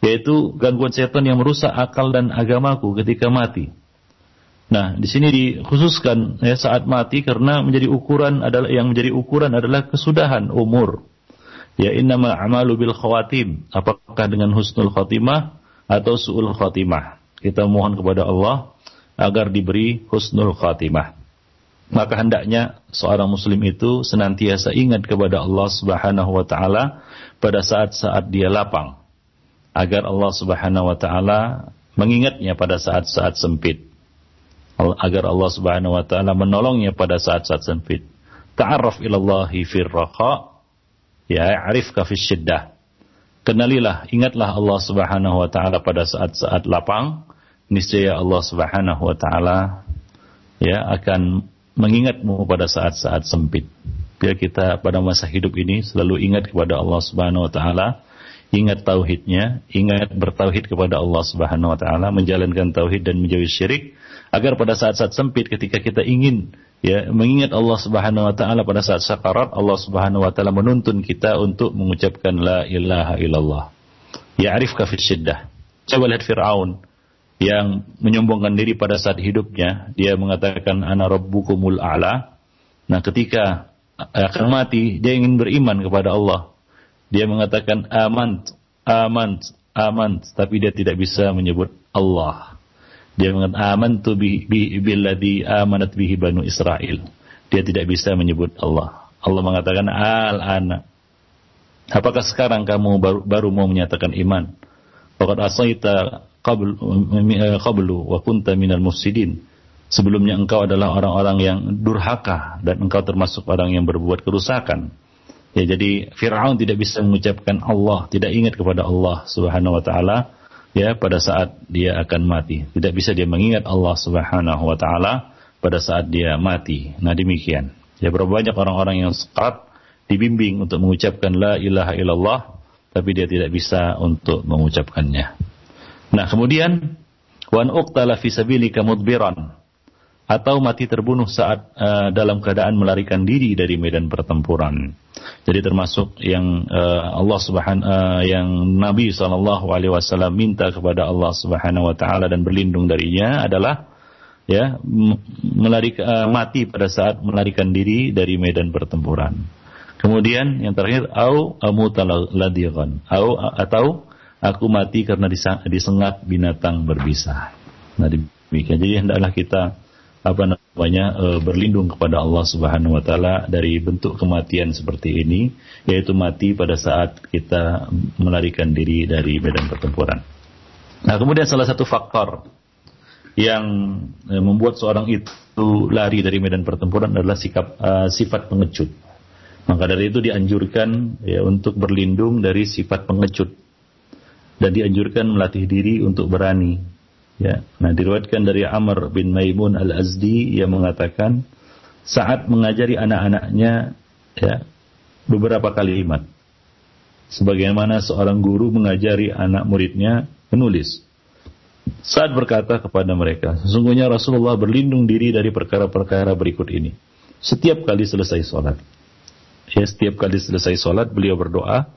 yaitu gangguan setan yang merusak akal dan agamaku ketika mati. Nah, di sini dikhususkan ya saat mati karena menjadi ukuran adalah yang menjadi ukuran adalah kesudahan umur. Ya innama amalu bil khawatim. Apakah dengan husnul khatimah atau suul khatimah? Kita mohon kepada Allah agar diberi husnul khatimah. Maka hendaknya seorang muslim itu senantiasa ingat kepada Allah Subhanahu wa taala pada saat-saat dia lapang agar Allah Subhanahu wa taala mengingatnya pada saat-saat sempit. Agar Allah Subhanahu wa taala menolongnya pada saat-saat sempit. Ta'arraf ilallahi fir ya'rifka fis syiddah. Kenalilah, ingatlah Allah Subhanahu wa taala pada saat-saat lapang, niscaya Allah Subhanahu wa taala ya akan mengingatmu pada saat-saat sempit. Biar kita pada masa hidup ini selalu ingat kepada Allah Subhanahu wa taala ingat tauhidnya, ingat bertauhid kepada Allah Subhanahu wa taala, menjalankan tauhid dan menjauhi syirik agar pada saat-saat sempit ketika kita ingin ya mengingat Allah Subhanahu wa taala pada saat sakarat Allah Subhanahu wa taala menuntun kita untuk mengucapkan la ilaha illallah. Ya'rifka fi syiddah. Coba lihat Firaun yang menyombongkan diri pada saat hidupnya, dia mengatakan ana rabbukumul a'la. Nah, ketika akan mati, dia ingin beriman kepada Allah. Dia mengatakan aman, aman, aman, tapi dia tidak bisa menyebut Allah. Dia mengatakan aman tu bi, bi, billadhi amanat bihi banu Israel. Dia tidak bisa menyebut Allah. Allah mengatakan al-ana. Apakah sekarang kamu baru, baru mau menyatakan iman? Faqad asaita qabl, qablu wa kunta minal mufsidin. Sebelumnya engkau adalah orang-orang yang durhaka dan engkau termasuk orang yang berbuat kerusakan. Ya jadi Firaun tidak bisa mengucapkan Allah, tidak ingat kepada Allah Subhanahu wa taala ya pada saat dia akan mati. Tidak bisa dia mengingat Allah Subhanahu wa taala pada saat dia mati. Nah demikian. Ya berapa banyak orang-orang yang sekarat dibimbing untuk mengucapkan la ilaha illallah tapi dia tidak bisa untuk mengucapkannya. Nah, kemudian wan uqtala fi sabilika mudbiran atau mati terbunuh saat uh, dalam keadaan melarikan diri dari medan pertempuran. Jadi termasuk yang uh, Allah Subhanahu uh, yang Nabi minta kepada Allah Subhanahu wa taala dan berlindung darinya adalah ya melari uh, mati pada saat melarikan diri dari medan pertempuran. Kemudian yang terakhir au amutaladigan au atau aku mati karena disengat binatang berbisa. Nah demikian. Jadi hendaklah kita apa namanya e, berlindung kepada Allah Subhanahu wa taala dari bentuk kematian seperti ini yaitu mati pada saat kita melarikan diri dari medan pertempuran. Nah, kemudian salah satu faktor yang e, membuat seorang itu lari dari medan pertempuran adalah sikap e, sifat pengecut. Maka dari itu dianjurkan ya untuk berlindung dari sifat pengecut dan dianjurkan melatih diri untuk berani Ya, nah diriwayatkan dari Amr bin Maimun al-Azdi yang mengatakan saat mengajari anak-anaknya ya beberapa kalimat. Sebagaimana seorang guru mengajari anak muridnya menulis. Saat berkata kepada mereka, sesungguhnya Rasulullah berlindung diri dari perkara-perkara berikut ini. Setiap kali selesai sholat. Ya, setiap kali selesai sholat beliau berdoa,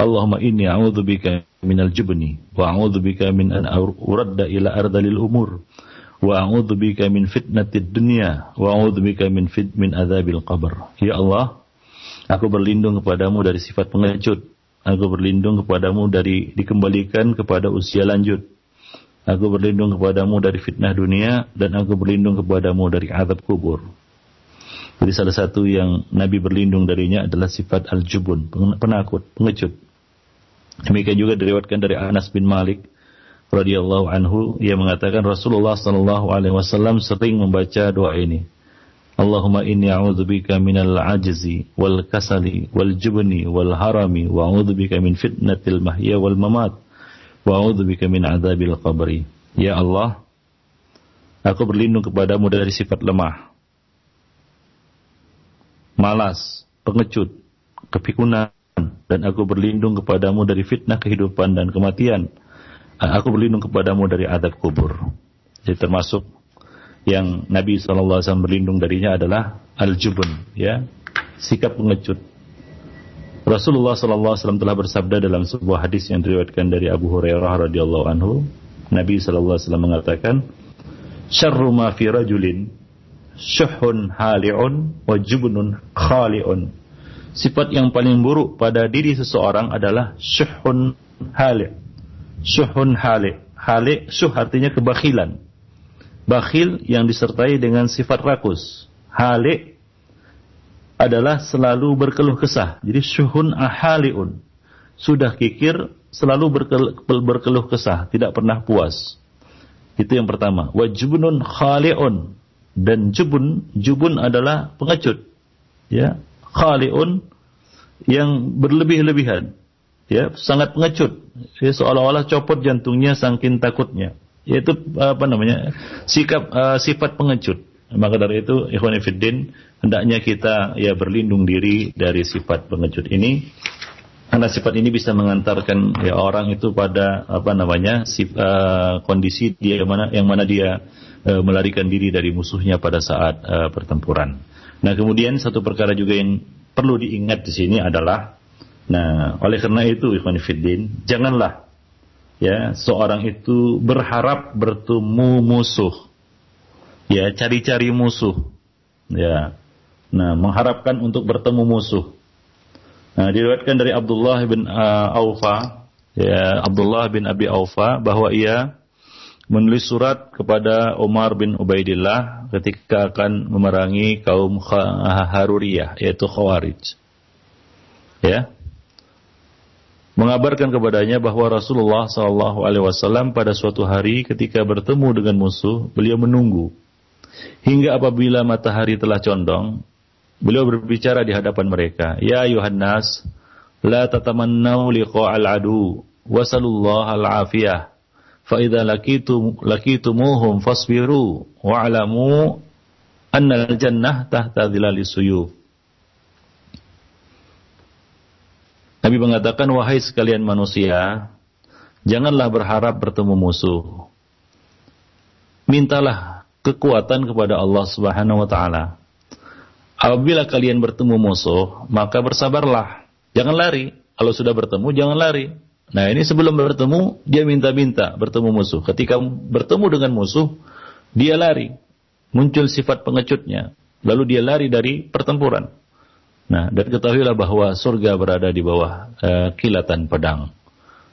Allahumma inni a'udzubika minal jubni wa a'udzubika min an uradda ila ardalil umur wa a'udzubika min fitnatid dunya wa a'udzubika min fit min adzabil qabr. Ya Allah, aku berlindung kepadamu dari sifat pengecut. Aku berlindung kepadamu dari dikembalikan kepada usia lanjut. Aku berlindung kepadamu dari fitnah dunia dan aku berlindung kepadamu dari azab kubur. Jadi salah satu yang Nabi berlindung darinya adalah sifat al-jubun, penakut, pengecut. Demikian juga diriwayatkan dari Anas bin Malik radhiyallahu anhu ia mengatakan Rasulullah sallallahu alaihi wasallam sering membaca doa ini. Allahumma inni a'udzubika minal ajzi wal kasali wal jubni wal harami wa a'udzubika min fitnatil mahya wal mamat wa a'udzubika min adzabil qabri. Ya Allah, aku berlindung kepadamu dari sifat lemah, malas, pengecut, kepikunan, dan aku berlindung kepadamu dari fitnah kehidupan dan kematian. Aku berlindung kepadamu dari adab kubur. Jadi termasuk yang Nabi SAW berlindung darinya adalah al-jubun, ya, sikap pengecut. Rasulullah SAW telah bersabda dalam sebuah hadis yang diriwayatkan dari Abu Hurairah radhiyallahu anhu, Nabi SAW mengatakan, "Syarru ma fi rajulin syuhun hali'un wa jubnun khali'un." Sifat yang paling buruk pada diri seseorang adalah syuhun hali'. Syuhun hali'. Hali' syuh artinya kebakhilan bakhil yang disertai dengan sifat rakus. Halik adalah selalu berkeluh kesah. Jadi syuhun ahaliun. Sudah kikir, selalu berkeluh, berkeluh kesah, tidak pernah puas. Itu yang pertama. Wajibunun khaliun. Dan jubun, jubun adalah pengecut. Ya, khaliun yang berlebih-lebihan. Ya, sangat pengecut. Ya, seolah-olah copot jantungnya saking takutnya yaitu apa namanya sikap uh, sifat pengecut maka dari itu ikhwan fillah hendaknya kita ya berlindung diri dari sifat pengecut ini karena sifat ini bisa mengantarkan ya orang itu pada apa namanya sif, uh, kondisi dia yang mana yang mana dia uh, melarikan diri dari musuhnya pada saat uh, pertempuran. Nah, kemudian satu perkara juga yang perlu diingat di sini adalah nah, oleh karena itu ikhwan fillah janganlah ya seorang itu berharap bertemu musuh. Ya cari-cari musuh. Ya nah mengharapkan untuk bertemu musuh. Nah diriwayatkan dari Abdullah bin uh, Aufa ya Abdullah bin Abi Aufa bahwa ia menulis surat kepada Umar bin Ubaidillah ketika akan memerangi kaum Haruriyah yaitu Khawarij. Ya. Mengabarkan kepadanya bahwa Rasulullah Wasallam pada suatu hari ketika bertemu dengan musuh, beliau menunggu. Hingga apabila matahari telah condong, beliau berbicara di hadapan mereka, Ya Yohanes, la tatamannau liqa'al adu, wasallallahu al-afiyah, idza lakitum lakitumuhum fasbiru wa'lamu anna al-jannah tahta dhilali suyuf. Nabi mengatakan, wahai sekalian manusia, janganlah berharap bertemu musuh. Mintalah kekuatan kepada Allah Subhanahu wa taala. Apabila kalian bertemu musuh, maka bersabarlah. Jangan lari. Kalau sudah bertemu, jangan lari. Nah, ini sebelum bertemu, dia minta-minta bertemu musuh. Ketika bertemu dengan musuh, dia lari. Muncul sifat pengecutnya. Lalu dia lari dari pertempuran. Nah, dan ketahuilah bahwa surga berada di bawah uh, kilatan pedang.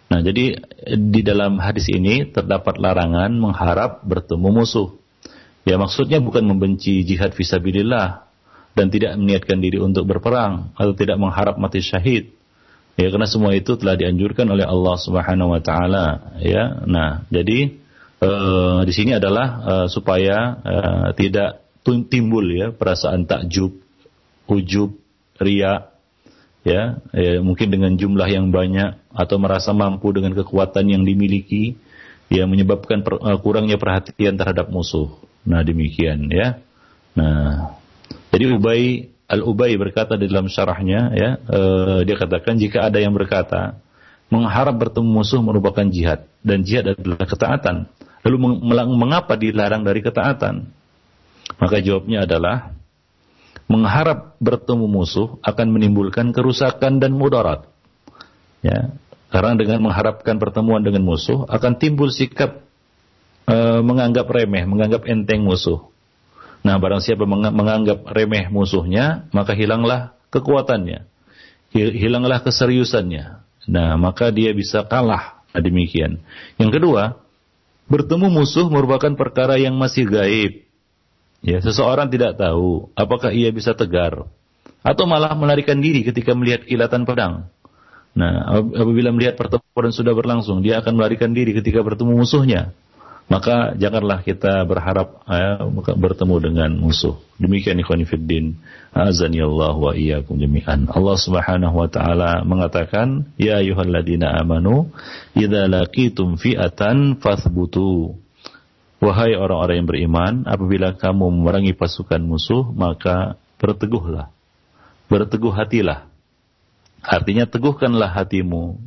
Nah, jadi di dalam hadis ini terdapat larangan mengharap bertemu musuh. Ya, maksudnya bukan membenci jihad visabilillah dan tidak meniatkan diri untuk berperang atau tidak mengharap mati syahid. Ya, karena semua itu telah dianjurkan oleh Allah Subhanahu wa taala, ya. Nah, jadi uh, di sini adalah uh, supaya uh, tidak timbul ya perasaan takjub, ujub, ria, ya, ya mungkin dengan jumlah yang banyak atau merasa mampu dengan kekuatan yang dimiliki, ya menyebabkan per, uh, kurangnya perhatian terhadap musuh. Nah demikian ya. Nah, jadi Ubay Al Ubay berkata di dalam syarahnya, ya, uh, dia katakan jika ada yang berkata mengharap bertemu musuh merupakan jihad dan jihad adalah ketaatan. Lalu mengapa dilarang dari ketaatan? Maka jawabnya adalah mengharap bertemu musuh akan menimbulkan kerusakan dan mudarat. Ya, karena dengan mengharapkan pertemuan dengan musuh akan timbul sikap e, menganggap remeh, menganggap enteng musuh. Nah, barang siapa menganggap remeh musuhnya, maka hilanglah kekuatannya, hilanglah keseriusannya. Nah, maka dia bisa kalah. Nah, demikian. Yang kedua, bertemu musuh merupakan perkara yang masih gaib Ya, seseorang tidak tahu apakah ia bisa tegar atau malah melarikan diri ketika melihat kilatan pedang. Nah, apabila melihat pertempuran sudah berlangsung, dia akan melarikan diri ketika bertemu musuhnya. Maka janganlah kita berharap ya, bertemu dengan musuh. Demikian ikhwan fiddin. Azani Allah wa iyyakum jami'an. Allah Subhanahu wa taala mengatakan, "Ya ayyuhalladzina amanu, idza laqitum fi'atan fathbutu." Wahai orang-orang yang beriman, apabila kamu memerangi pasukan musuh, maka berteguhlah. Berteguh hatilah. Artinya teguhkanlah hatimu.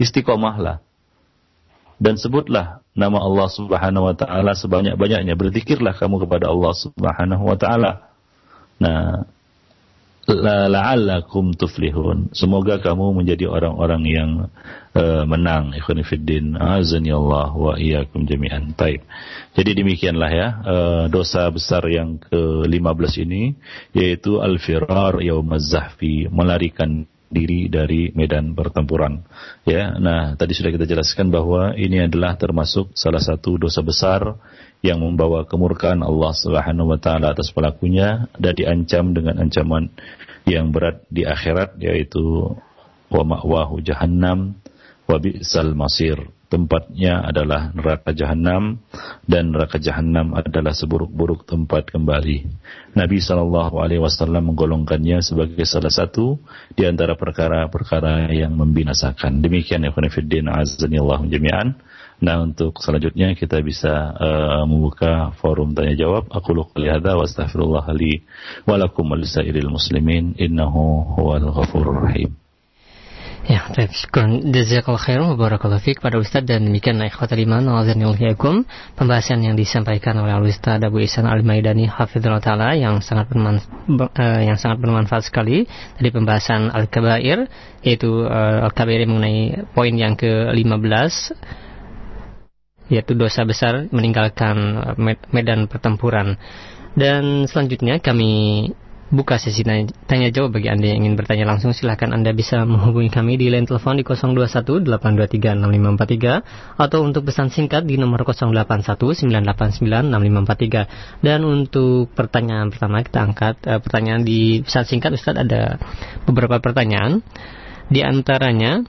Istiqomahlah dan sebutlah nama Allah Subhanahu wa taala sebanyak-banyaknya. Berzikirlah kamu kepada Allah Subhanahu wa taala. Nah, la'allakum tuflihun. Semoga kamu menjadi orang-orang yang uh, menang. Ikhwan fillah, azani Allah wa iyyakum jami'an. Taib. Jadi demikianlah ya uh, dosa besar yang ke-15 ini yaitu al-firar yaumaz zahfi, melarikan diri dari medan pertempuran. Ya, nah tadi sudah kita jelaskan bahwa ini adalah termasuk salah satu dosa besar yang membawa kemurkaan Allah Subhanahu wa taala atas pelakunya dan diancam dengan ancaman yang berat di akhirat yaitu wa ma'wahu jahannam wa bi'sal masir tempatnya adalah neraka jahanam dan neraka jahanam adalah seburuk-buruk tempat kembali. Nabi Shallallahu Alaihi Wasallam menggolongkannya sebagai salah satu di antara perkara-perkara yang membinasakan. Demikian ya Khonifuddin Azanillahu jami'an. Nah untuk selanjutnya kita bisa uh, membuka forum tanya jawab. Aku lupa hadza wa astaghfirullah li wa lakum muslimin innahu huwal ghafurur rahim. Ya, baik. Syukur. Jazakallah khairan barakallahu fiik pada Ustaz dan demikian ikhwatul iman wa'azanillahu pembahasan yang disampaikan oleh Ustaz Abu Ihsan Al Maidani hafizallahu taala yang sangat bermanfaat, uh, yang sangat bermanfaat sekali dari pembahasan Al Kabair yaitu uh, Al Kabair mengenai poin yang ke-15 yaitu dosa besar meninggalkan eh, medan pertempuran. Dan selanjutnya kami buka sesi tanya, tanya jawab bagi Anda yang ingin bertanya langsung silahkan Anda bisa menghubungi kami di line telepon di 0218236543 atau untuk pesan singkat di nomor 0819896543 dan untuk pertanyaan pertama kita angkat uh, pertanyaan di pesan singkat Ustadz ada beberapa pertanyaan. Di antaranya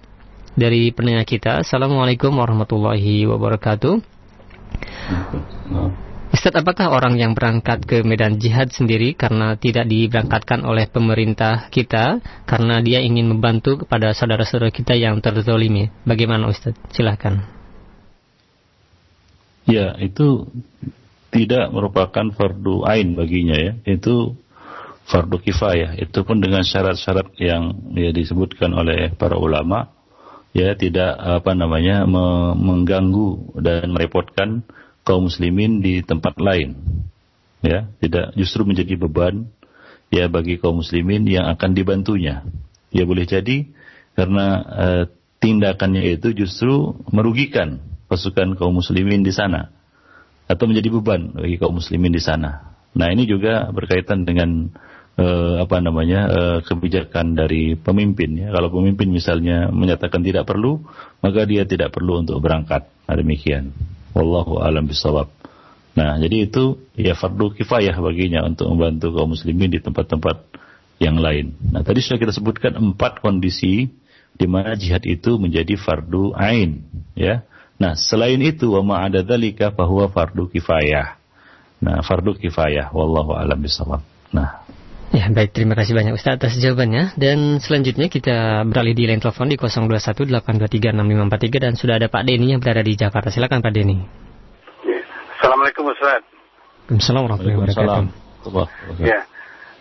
dari penanya kita Assalamualaikum warahmatullahi wabarakatuh Ustadz, apakah orang yang berangkat ke medan jihad sendiri karena tidak diberangkatkan oleh pemerintah kita karena dia ingin membantu kepada saudara-saudara kita yang terzolimi? Bagaimana Ustadz? Silahkan. Ya, itu tidak merupakan fardu ain baginya ya. Itu fardu kifayah. Itu pun dengan syarat-syarat yang ya disebutkan oleh para ulama ya tidak apa namanya mengganggu dan merepotkan kaum muslimin di tempat lain. Ya, tidak justru menjadi beban ya bagi kaum muslimin yang akan dibantunya. Ya boleh jadi karena uh, tindakannya itu justru merugikan pasukan kaum muslimin di sana atau menjadi beban bagi kaum muslimin di sana. Nah, ini juga berkaitan dengan uh, apa namanya uh, kebijakan dari pemimpin ya. Kalau pemimpin misalnya menyatakan tidak perlu, maka dia tidak perlu untuk berangkat. Nah, demikian. Wallahu alam bisawab. Nah, jadi itu ya fardu kifayah baginya untuk membantu kaum muslimin di tempat-tempat yang lain. Nah, tadi sudah kita sebutkan empat kondisi di mana jihad itu menjadi fardu ain, ya. Nah, selain itu wa ma'ada dzalika bahwa fardu kifayah. Nah, fardu kifayah wallahu alam bisawab. Nah, Ya, baik. Terima kasih banyak Ustaz atas jawabannya. Dan selanjutnya kita beralih di line telepon di 0218236543 dan sudah ada Pak Denny yang berada di Jakarta. Silakan Pak Denny. Assalamualaikum Ustaz. Waalaikumsalam warahmatullahi wabarakatuh. Ya,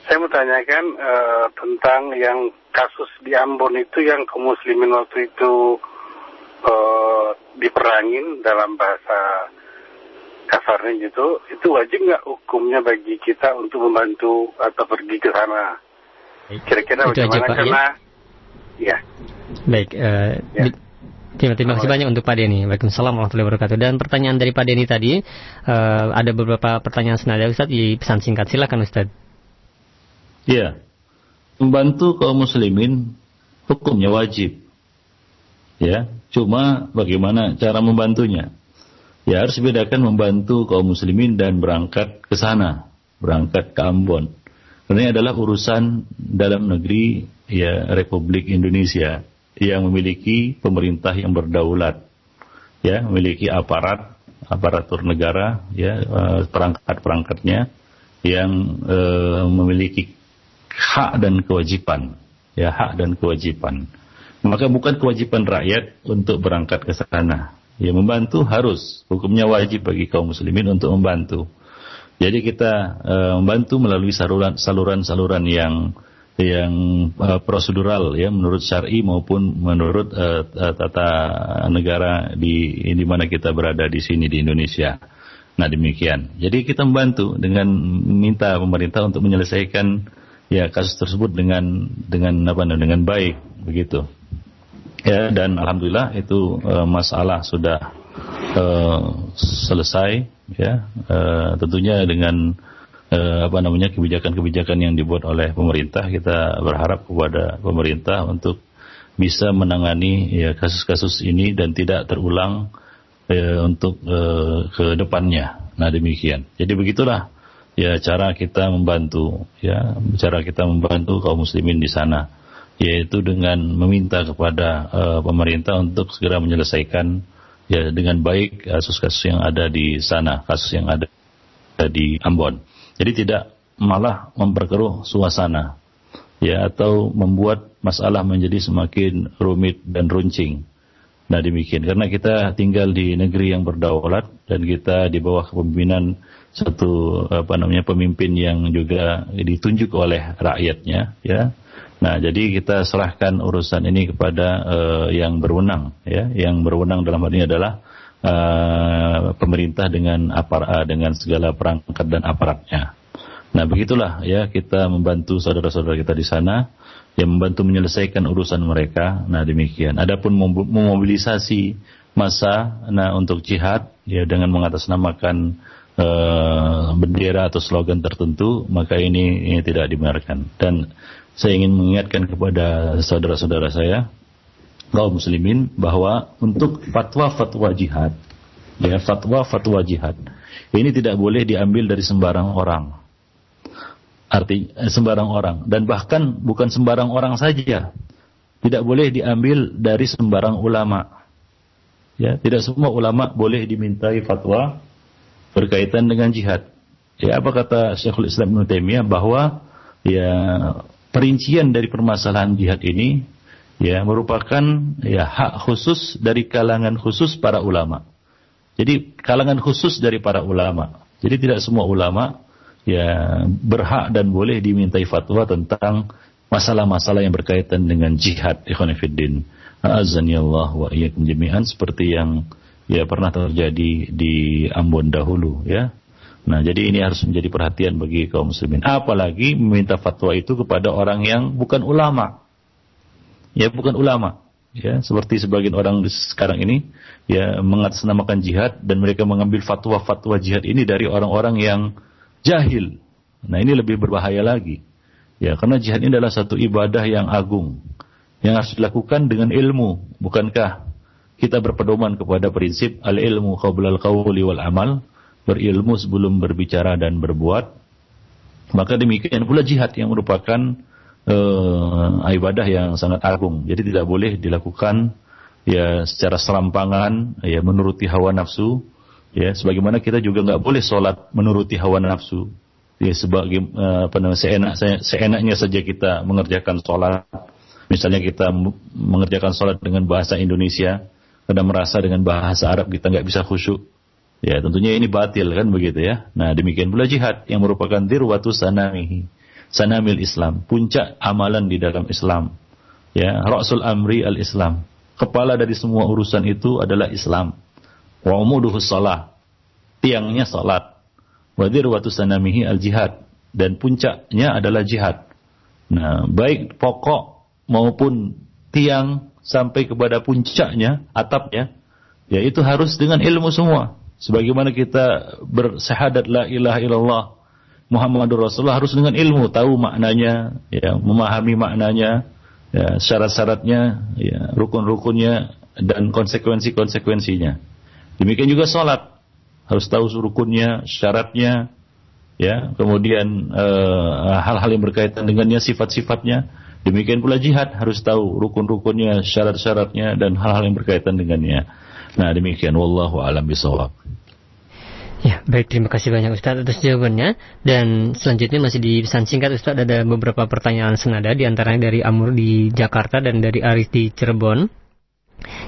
saya mau tanyakan uh, tentang yang kasus di Ambon itu yang kaum muslimin waktu itu uh, diperangin dalam bahasa kasarnya gitu, itu wajib nggak hukumnya bagi kita untuk membantu atau pergi ke sana? Kira-kira bagaimana? Aja, Pak, Karena, ya. ya. Baik, uh, ya. Terima, terima kasih banyak untuk Pak Denny. Waalaikumsalam warahmatullahi wabarakatuh. Dan pertanyaan dari Pak Denny tadi, uh, ada beberapa pertanyaan senada Ustaz di pesan singkat. Silakan Ustaz. Iya. Membantu kaum muslimin hukumnya wajib. Ya, cuma bagaimana cara membantunya? Ya harus bedakan membantu kaum muslimin dan berangkat ke sana. berangkat ke Ambon. Karena ini adalah urusan dalam negeri ya Republik Indonesia yang memiliki pemerintah yang berdaulat, ya memiliki aparat aparatur negara, ya eh, perangkat-perangkatnya yang uh, memiliki hak dan kewajiban, ya hak dan kewajiban. Maka bukan kewajiban rakyat untuk berangkat ke sana. Ya membantu harus, hukumnya wajib bagi kaum muslimin untuk membantu. Jadi kita uh, membantu melalui saluran-saluran yang yang uh, prosedural ya menurut syar'i maupun menurut uh, tata negara di di mana kita berada di sini di Indonesia. Nah demikian. Jadi kita membantu dengan minta pemerintah untuk menyelesaikan ya kasus tersebut dengan dengan apa dengan baik begitu. Ya dan alhamdulillah itu uh, masalah sudah uh, selesai ya uh, tentunya dengan uh, apa namanya kebijakan-kebijakan yang dibuat oleh pemerintah kita berharap kepada pemerintah untuk bisa menangani ya kasus-kasus ini dan tidak terulang eh, untuk eh, ke depannya. Nah demikian. Jadi begitulah ya cara kita membantu ya cara kita membantu kaum muslimin di sana yaitu dengan meminta kepada uh, pemerintah untuk segera menyelesaikan ya dengan baik kasus-kasus yang ada di sana, kasus yang ada di Ambon. Jadi tidak malah memperkeruh suasana ya atau membuat masalah menjadi semakin rumit dan runcing. Nah demikian karena kita tinggal di negeri yang berdaulat dan kita di bawah kepemimpinan satu apa namanya pemimpin yang juga ditunjuk oleh rakyatnya ya. Nah jadi kita serahkan urusan ini kepada uh, yang berwenang ya, yang berwenang dalam hal ini adalah uh, pemerintah dengan apar uh, dengan segala perangkat dan aparatnya. Nah begitulah ya kita membantu saudara-saudara kita di sana yang membantu menyelesaikan urusan mereka. Nah demikian. Adapun memobilisasi masa nah untuk jihad ya dengan mengatasnamakan uh, bendera atau slogan tertentu maka ini, ini tidak dibenarkan. Dan saya ingin mengingatkan kepada saudara-saudara saya kaum muslimin bahwa untuk fatwa-fatwa jihad ya fatwa-fatwa jihad ini tidak boleh diambil dari sembarang orang. Arti eh, sembarang orang. Dan bahkan bukan sembarang orang saja. Tidak boleh diambil dari sembarang ulama. Ya tidak semua ulama boleh dimintai fatwa berkaitan dengan jihad. Ya apa kata Syekhul Islam Ibnu Taimiyah bahwa ya perincian dari permasalahan jihad ini ya merupakan ya hak khusus dari kalangan khusus para ulama. Jadi kalangan khusus dari para ulama. Jadi tidak semua ulama ya berhak dan boleh dimintai fatwa tentang masalah-masalah yang berkaitan dengan jihad ikhwanifiddin azani Allah wa iyyakum jami'an seperti yang ya pernah terjadi di Ambon dahulu ya Nah, jadi ini harus menjadi perhatian bagi kaum muslimin. Apalagi meminta fatwa itu kepada orang yang bukan ulama. Ya, bukan ulama. Ya, seperti sebagian orang sekarang ini ya mengatasnamakan jihad dan mereka mengambil fatwa-fatwa jihad ini dari orang-orang yang jahil. Nah ini lebih berbahaya lagi. Ya, karena jihad ini adalah satu ibadah yang agung. Yang harus dilakukan dengan ilmu. Bukankah kita berpedoman kepada prinsip al-ilmu qabla al-qawli wal amal. Berilmu sebelum berbicara dan berbuat. Maka demikian pula jihad yang merupakan uh, ibadah yang sangat agung. Jadi tidak boleh dilakukan ya secara serampangan, ya menuruti hawa nafsu, Ya, sebagaimana kita juga nggak boleh sholat menuruti hawa nafsu. Ya, sebagai uh, apa namanya seenak, seenaknya saja kita mengerjakan sholat. Misalnya kita mengerjakan sholat dengan bahasa Indonesia, karena merasa dengan bahasa Arab kita nggak bisa khusyuk. Ya, tentunya ini batil kan begitu ya. Nah, demikian pula jihad yang merupakan dirwatu sanamihi. Sanamil Islam, puncak amalan di dalam Islam. Ya, Rasul Amri al-Islam. Kepala dari semua urusan itu adalah Islam wa umuduhu salah tiangnya salat wa dirwatu sanamihi al jihad dan puncaknya adalah jihad nah baik pokok maupun tiang sampai kepada puncaknya atapnya ya itu harus dengan ilmu semua sebagaimana kita bersahadat la ilaha illallah Muhammadur Rasulullah harus dengan ilmu tahu maknanya ya memahami maknanya ya syarat-syaratnya ya rukun-rukunnya dan konsekuensi-konsekuensinya Demikian juga sholat. Harus tahu rukunnya, syaratnya, ya, kemudian eh, hal-hal yang berkaitan dengannya sifat-sifatnya. Demikian pula jihad harus tahu rukun-rukunnya, syarat-syaratnya dan hal-hal yang berkaitan dengannya. Nah, demikian wallahu alam bisawab. Ya, baik terima kasih banyak Ustaz atas jawabannya dan selanjutnya masih di pesan singkat Ustaz ada beberapa pertanyaan senada di antaranya dari Amur di Jakarta dan dari Aris di Cirebon